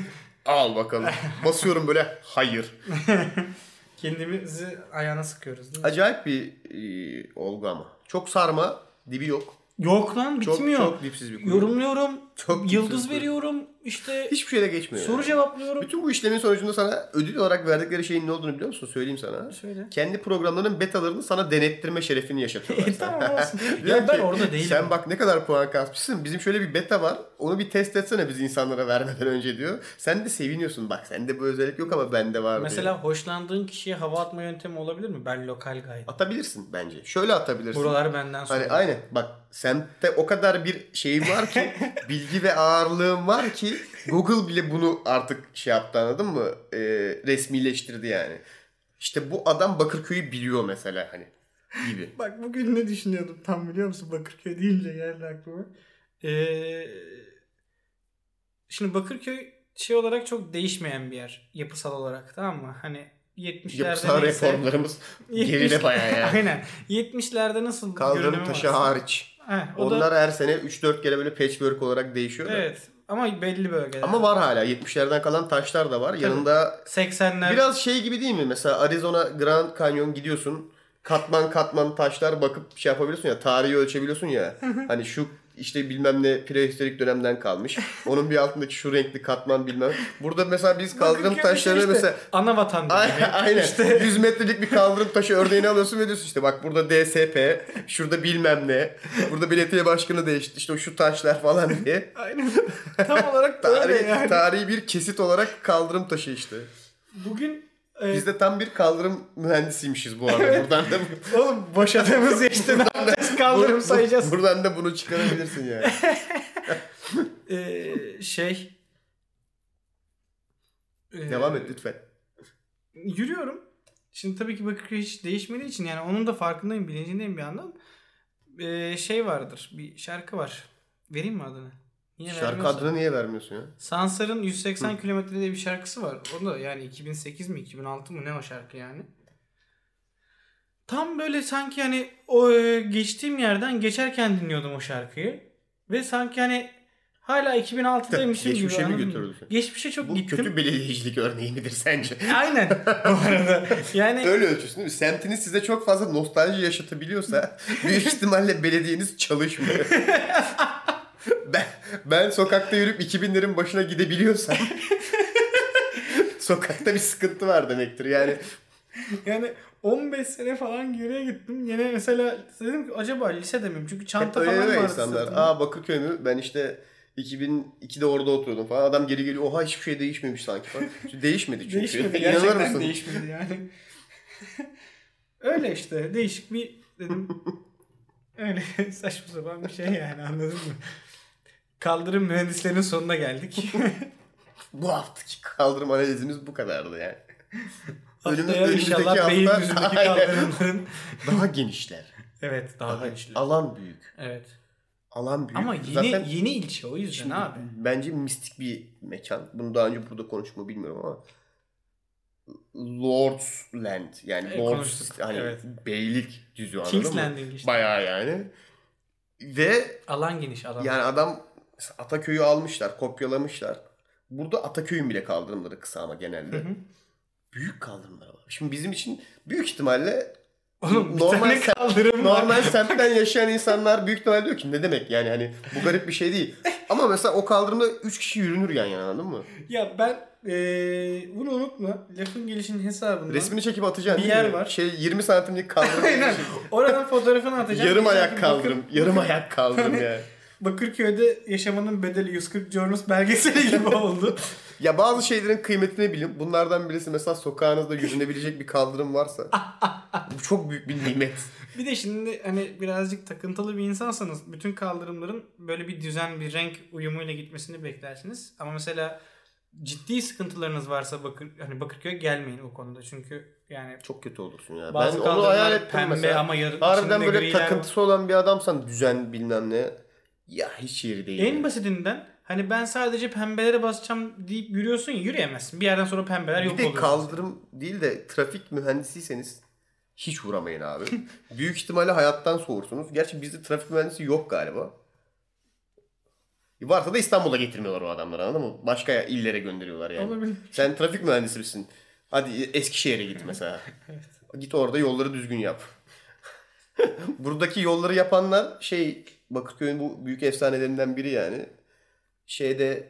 al bakalım. Basıyorum böyle hayır. Kendimizi ayağına sıkıyoruz değil mi? Acayip bir e, olgu ama. Çok sarma, dibi yok. Yok lan Çok bitmiyor. çok dipsiz bir konu. Yorumluyorum. Çok dipsiz yıldız bir- veriyorum. İşte Hiçbir şeyle geçmiyor. soru yani. cevaplıyorum. Bütün bu işlemin sonucunda sana ödül olarak verdikleri şeyin ne olduğunu biliyor musun? Söyleyeyim sana. Söyle. Kendi programlarının betalarını sana denettirme şerefini yaşatıyorlar. E, tamam olsun. Diyor ya ben orada değilim. Sen bak ne kadar puan kasmışsın. Bizim şöyle bir beta var. Onu bir test etsene biz insanlara vermeden önce diyor. Sen de seviniyorsun. Bak sende bu özellik yok ama bende var diyor. Mesela hoşlandığın kişiye hava atma yöntemi olabilir mi? Ben lokal guide. Atabilirsin bence. Şöyle atabilirsin. Buralar benden sonra. Hani aynen bak semtte o kadar bir şeyim var ki bilgi ve ağırlığım var ki Google bile bunu artık şey yaptı anladın mı? Ee, resmileştirdi yani. İşte bu adam Bakırköy'ü biliyor mesela hani gibi. Bak bugün ne düşünüyordum tam biliyor musun? Bakırköy deyince geldi aklıma. Ee, şimdi Bakırköy şey olarak çok değişmeyen bir yer. Yapısal olarak tamam mı? Hani 70'lerde Yapısal neyse- reformlarımız 70 geride bayağı yani. Aynen. 70'lerde nasıl Kaldırım taşı varsa. hariç. Heh, o da- Onlar her sene 3-4 kere böyle patchwork olarak değişiyor da. Ama belli bölgeler. Ama var hala 70'lerden kalan taşlar da var. Yanında 80'ler Biraz şey gibi değil mi? Mesela Arizona Grand Canyon gidiyorsun. Katman katman taşlar bakıp şey yapabiliyorsun ya. Tarihi ölçebiliyorsun ya. hani şu işte bilmem ne prehistorik dönemden kalmış. Onun bir altındaki şu renkli katman bilmem. Burada mesela biz kaldırım taşlarını işte mesela ana vatan Aynen. dedi. aynen. 100 metrelik bir kaldırım taşı örneğini alıyorsun ve diyorsun işte bak burada DSP, şurada bilmem ne, burada belediye başkanı değişti, işte şu taşlar falan diye. Aynen. Tam olarak öyle Tarihi, yani. tarihi bir kesit olarak kaldırım taşı işte. Bugün e, Biz de tam bir kaldırım mühendisiymişiz bu arada. Buradan da oğlum boşadığımız işte ne yapacağız? Kaldırım sayacağız. Buradan da bunu çıkarabilirsin yani. Ee, şey Ee, Devam et lütfen. Yürüyorum. Şimdi tabii ki Bakırköy hiç değişmediği için yani onun da farkındayım, bilincindeyim bir yandan. Ee, şey vardır. Bir şarkı var. Vereyim mi adını? Niye Şarkı adını niye vermiyorsun ya? Sansar'ın 180 kilometre diye bir şarkısı var. O da yani 2008 mi 2006 mı ne o şarkı yani. Tam böyle sanki hani o e, geçtiğim yerden geçerken dinliyordum o şarkıyı. Ve sanki hani hala 2006'daymışım gibi. Geçmişe mi götürdü seni? Geçmişe çok Bu gittim. kötü belediyecilik örneği midir sence? Aynen. Bu arada. Yani Öyle ölçüsün değil mi? Semtiniz size çok fazla nostalji yaşatabiliyorsa büyük ihtimalle belediyeniz çalışmıyor. ben, sokakta yürüyüp 2000'lerin başına gidebiliyorsam sokakta bir sıkıntı var demektir. Yani yani 15 sene falan geriye gittim. Yine mesela dedim ki acaba lisede miyim? Çünkü çanta hep falan vardı. insanlar. sırtımda. Aa Bakırköy mü? Ben işte 2002'de orada oturuyordum falan. Adam geri geliyor. Oha hiçbir şey değişmemiş sanki falan. Çünkü değişmedi çünkü. Değişmedi. İnanır mısın? değişmedi yani. Öyle işte. Değişik bir dedim. Öyle saçma sapan bir şey yani anladın mı? Kaldırım mühendislerinin sonuna geldik. Bu haftaki kaldırım analizimiz bu kadardı yani. Haftaya Önümüz- inşallah hafta- Aynen. kaldırımların Daha genişler. evet daha Daha- genişler. Alan büyük. Evet. Alan büyük. Ama yeni Zaten yeni ilçe o yüzden Şimdi abi. Bence mistik bir mekan. Bunu daha önce burada konuşma bilmiyorum ama Lord's Land yani E, Lord's konuştuk, hani evet. beylik düzü anladın King's mı? Landing işte. Bayağı yani. Ve Alan geniş alan. yani adam Ataköy'ü almışlar, kopyalamışlar. Burada Ataköy'ün bile kaldırımları kısa ama genelde. Hı hı. Büyük kaldırımlar var. Şimdi bizim için büyük ihtimalle Oğlum Normal kaldırım normal semtten yaşayan insanlar büyük ihtimalle diyor ki ne demek yani hani bu garip bir şey değil. Ama mesela o kaldırımda 3 kişi yürünür yan yana anladın mı? Ya ben eee, bunu unutma. Lafın gelişinin hesabından. Resmini çekip atacaksın Bir yer mi? var. Şey 20 santimlik kaldırım. Aynen. Oradan fotoğrafını atacağım. yarım ayak kaldırım. Bakır- Yarım ayak kaldırım yani. Bakırköy'de yaşamanın bedeli 140 Journals belgeseli gibi oldu. Ya bazı şeylerin kıymetini bilin. Bunlardan birisi mesela sokağınızda yürünebilecek bir kaldırım varsa. bu çok büyük bir nimet. bir de şimdi hani birazcık takıntılı bir insansanız bütün kaldırımların böyle bir düzen, bir renk uyumuyla gitmesini beklersiniz. Ama mesela ciddi sıkıntılarınız varsa Bakır hani Bakırköy'e gelmeyin o konuda. Çünkü yani Çok kötü olursun ya. bazı ben onu hayal ettim pembe mesela. ama yarı Harbiden böyle takıntısı olan bir adamsan düzen bilmem ne. Ya hiç yeri değil. En basitinden hani ben sadece pembelere basacağım deyip yürüyorsun ya yürüyemezsin. Bir yerden sonra pembeler yok bir de oluyor. kaldırım değil de trafik mühendisiyseniz hiç uğramayın abi. Büyük ihtimalle hayattan soğursunuz. Gerçi bizde trafik mühendisi yok galiba. Varsa da İstanbul'a getirmiyorlar o adamları anladın mı? Başka illere gönderiyorlar yani. Olabilir. Sen trafik mühendisi misin? Hadi Eskişehir'e git mesela. Git orada yolları düzgün yap. Buradaki yolları yapanlar şey Bakırköy'ün bu büyük efsanelerinden biri yani. Şeyde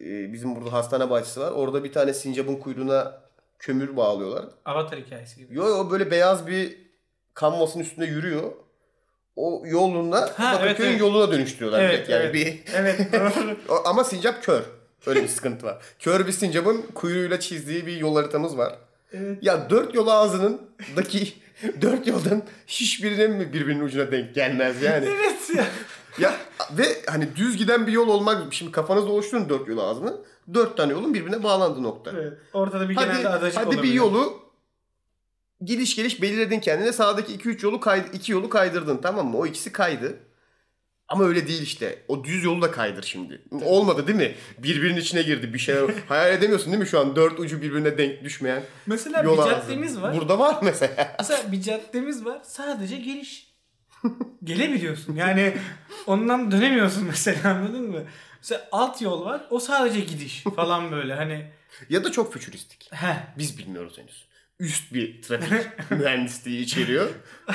e, bizim burada hastane bahçesi var. Orada bir tane sincapın kuyruğuna kömür bağlıyorlar. Avatar hikayesi gibi. Yo yo böyle beyaz bir kanvasın üstünde yürüyor. O yolunda Ha, Bakırköy'ün evet, evet. yoluna dönüştürüyorlar. Evet, direkt. yani evet. bir Evet ama sincap kör. Öyle bir sıkıntı var. Kör bir sincapın kuyruğuyla çizdiği bir yol haritamız var. evet. Ya dört yol ağzınındaki dört yoldan hiçbirinin mi birbirinin ucuna denk gelmez yani. Evet ya. ya ve hani düz giden bir yol olmak şimdi kafanızda oluşturun dört yol ağzını. Dört tane yolun birbirine bağlandığı nokta. Evet. Ortada bir Hadi, genelde adacık hadi bir olabilir. yolu gidiş geliş belirledin kendine. Sağdaki iki üç yolu kay, iki yolu kaydırdın tamam mı? O ikisi kaydı. Ama öyle değil işte. O düz yolu da kaydır şimdi. Olmadı değil mi? Birbirinin içine girdi bir şeyler. Hayal edemiyorsun değil mi şu an? Dört ucu birbirine denk düşmeyen Mesela yol bir ağzı. caddemiz var. Burada var mesela. Mesela bir caddemiz var. Sadece geliş. Gelebiliyorsun. Yani ondan dönemiyorsun mesela anladın mı? Mesela alt yol var. O sadece gidiş falan böyle hani. ya da çok fütüristik. Heh. Biz bilmiyoruz henüz. Üst bir trafik mühendisliği içeriyor.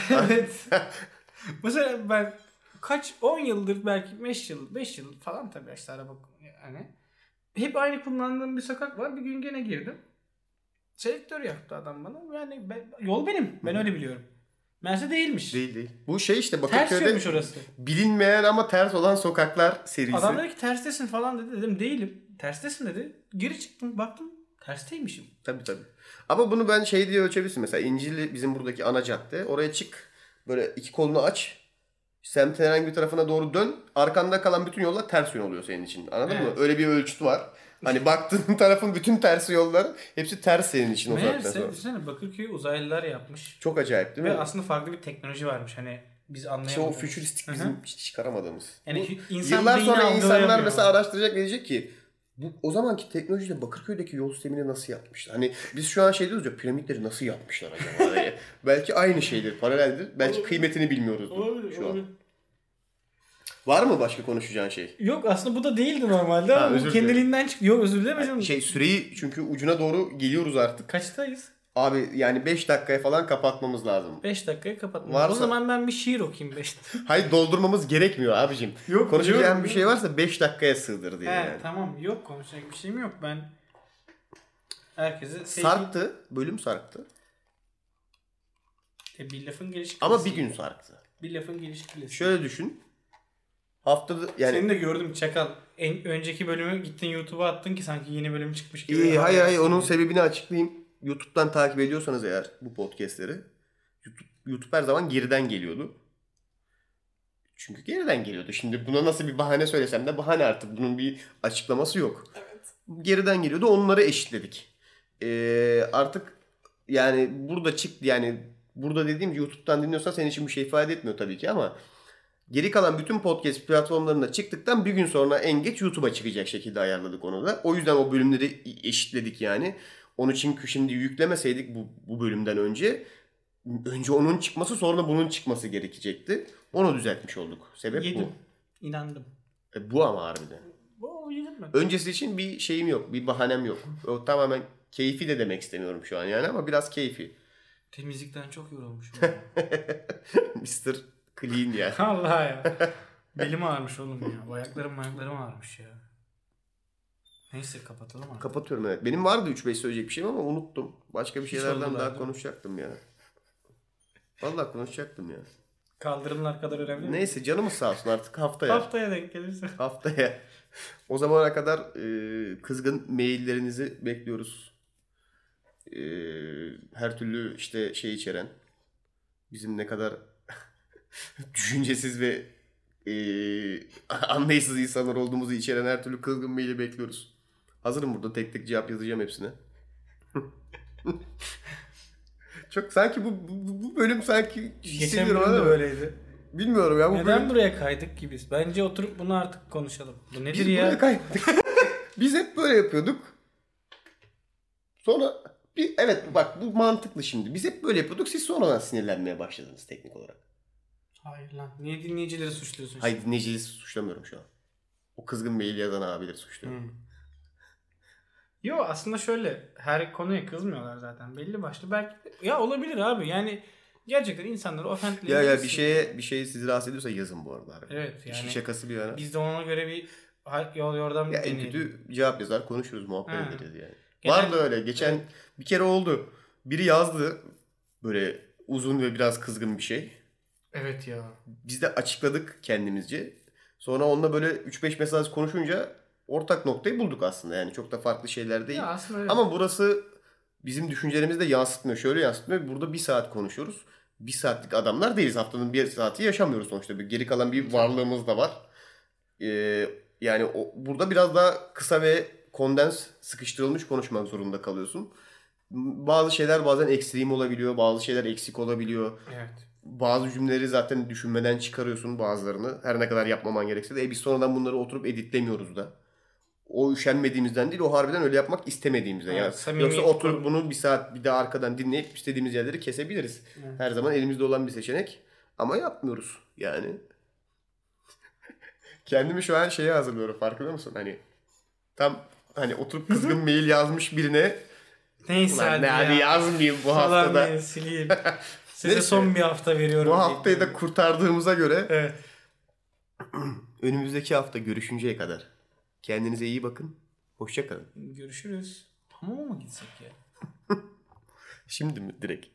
evet. Mesela ben kaç 10 yıldır belki 5 yıl 5 yıl falan tabii işte araba yani. Hep aynı kullandığım bir sokak var. Bir gün gene girdim. Selektör yaptı adam bana. Yani ben, yol benim. Ben öyle biliyorum. Merse değilmiş. Değil değil. Bu şey işte Bakırköy'de orası. bilinmeyen ama ters olan sokaklar serisi. Adam dedi ki terstesin falan dedi. Dedim değilim. Terstesin dedi. Geri çıktım baktım. Tersteymişim. Tabii tabii. Ama bunu ben şey diye ölçebilirsin. Mesela İncil'i bizim buradaki ana cadde. Oraya çık. Böyle iki kolunu aç. Semtin herhangi bir tarafına doğru dön. Arkanda kalan bütün yollar ters yön oluyor senin için. Anladın mı? Evet. Öyle bir ölçüt var. Hani baktığın tarafın bütün tersi yollar hepsi ters senin için o saatten Meğerse sonra. düşünsene Bakırköy'ü uzaylılar yapmış. Çok acayip değil Ve mi? aslında farklı bir teknoloji varmış. Hani biz İşte o fütüristik bizim hiç çıkaramadığımız. Yani Bu- insan Yıllar sonra insanlar mesela araştıracak ve diyecek ki o zamanki teknolojiyle Bakırköy'deki yol sistemini nasıl yapmışlar? Hani biz şu an şey diyoruz ya piramitleri nasıl yapmışlar acaba? diye. Belki aynı şeydir, paraleldir. Belki Olabilir. kıymetini bilmiyoruz Olabilir, şu an. olabilir. Var mı başka konuşacağın şey? Yok aslında bu da değildi normalde Ha, ama bu kendiliğinden çıktı. Yok özür dilerim canım. Şey süreyi çünkü ucuna doğru geliyoruz artık. Kaçtayız? Abi yani 5 dakikaya falan kapatmamız lazım. 5 dakikaya kapatma. Varsa- O zaman ben bir şiir okuyayım 5 Hayır doldurmamız gerekmiyor abicim. Yok, Konuşacağım yok, bir şey varsa 5 dakikaya sığdır diye He yani. tamam yok konuşacak bir şeyim yok. Ben herkese sevgi... Sarktı, bölüm sarktı. E, bir lafın gelişi Ama bir gün sarktı. Bir lafın gelişi klasik. Şöyle düşün. Haftada yani Seni de gördüm çakal. En, önceki bölümü gittin YouTube'a attın ki sanki yeni bölüm çıkmış gibi. İyi, hayır hayır onun sebebini açıklayayım. YouTube'dan takip ediyorsanız eğer bu podcastleri YouTube, YouTube her zaman geriden geliyordu. Çünkü geriden geliyordu. Şimdi buna nasıl bir bahane söylesem de bahane artık. Bunun bir açıklaması yok. Geriden geliyordu. Onları eşitledik. Ee, artık yani burada çıktı yani burada dediğim YouTube'dan dinliyorsan senin için bir şey ifade etmiyor tabii ki ama geri kalan bütün podcast platformlarında çıktıktan bir gün sonra en geç YouTube'a çıkacak şekilde ayarladık onu da. O yüzden o bölümleri eşitledik yani. Onu çünkü şimdi yüklemeseydik bu, bu bölümden önce önce onun çıkması sonra bunun çıkması gerekecekti. Onu düzeltmiş olduk. Sebep Yedim. bu. İnandım. E, bu ama harbiden. Yedim ben. Öncesi için bir şeyim yok. Bir bahanem yok. O tamamen keyfi de demek istemiyorum şu an yani ama biraz keyfi. Temizlikten çok yorulmuşum. Mr. Clean ya. Allah ya. Belim ağrımış oğlum ya. Ayaklarım ayaklarım ağrımış ya. Neyse kapatalım artık. Kapatıyorum evet. Benim vardı 3-5 söyleyecek bir şeyim ama unuttum. Başka bir şeylerden daha konuşacaktım ya. Vallahi konuşacaktım ya. Kaldırımlar kadar önemli mi? Neyse canımız sağ olsun artık haftaya. Haftaya denk gelirse. haftaya. O zamana kadar e, kızgın maillerinizi bekliyoruz. E, her türlü işte şey içeren bizim ne kadar düşüncesiz ve e, anlayışsız insanlar olduğumuzu içeren her türlü kızgın maili bekliyoruz. Hazırım burada tek tek cevap yazacağım hepsine. Çok sanki bu, bu, bu bölüm sanki Geçen bölüm de böyleydi. bilmiyorum ya bu Neden bölüm buraya kaydık ki biz? Bence oturup bunu artık konuşalım. Bu nedir Biz ya? buraya kaydık. Biz hep böyle yapıyorduk. Sonra bir evet bak bu mantıklı şimdi. Biz hep böyle yapıyorduk. Siz sonradan sinirlenmeye başladınız teknik olarak. Hayır lan. Niye dinleyicileri suçluyorsun? Hayır dinleyiciyi suçlamıyorum şu an. O kızgın mail yazan abileri suçluyorum. Hmm. Yo aslında şöyle her konuya kızmıyorlar zaten belli başlı belki ya olabilir abi yani gerçekten insanları Ya ya bir şeye bir şey sizi rahatsız ediyorsa yazın bu arada. Abi. Evet İşin yani şakası bir yana. biz de ona göre bir yol yordam Ya en deneyelim. kötü cevap yazar konuşuruz muhabbet Ha. ederiz yani. Genel- Vardı öyle. Geçen bir kere oldu. Biri yazdı böyle uzun ve biraz kızgın bir şey. Evet ya. Biz de açıkladık kendimizce. Sonra onunla böyle 3-5 mesaj konuşunca ortak noktayı bulduk aslında. Yani çok da farklı şeyler değil. Ya. Ama burası bizim düşüncelerimizi de yansıtmıyor. Şöyle yansıtmıyor. Burada bir saat konuşuyoruz. Bir saatlik adamlar değiliz. Haftanın bir saati yaşamıyoruz sonuçta. Bir geri kalan bir varlığımız da var. Ee, yani o, burada biraz daha kısa ve kondens sıkıştırılmış konuşmak zorunda kalıyorsun. Bazı şeyler bazen ekstrem olabiliyor. Bazı şeyler eksik olabiliyor evet. bazı cümleleri zaten düşünmeden çıkarıyorsun bazılarını. Her ne kadar yapmaman gerekse de. E biz sonradan bunları oturup editlemiyoruz da. O üşenmediğimizden değil, o harbiden öyle yapmak istemediğimizden. Evet, yani yoksa oturup bunu bir saat bir daha arkadan dinleyip istediğimiz yerleri kesebiliriz. Evet. Her zaman elimizde olan bir seçenek. Ama yapmıyoruz yani. Kendimi şu an şeye hazırlıyorum farkında mısın? Hani tam hani oturup kızgın mail yazmış birine Neyse Ulan hadi ne ya. hadi yazmayayım bu Falan haftada. diye sileyim. Size Neyse. son bir hafta veriyorum. Bu haftayı da kurtardığımıza göre Evet. Önümüzdeki hafta görüşünceye kadar kendinize iyi bakın. Hoşça kalın. Görüşürüz. Hamama mı gitsek ya? Şimdi mi direkt?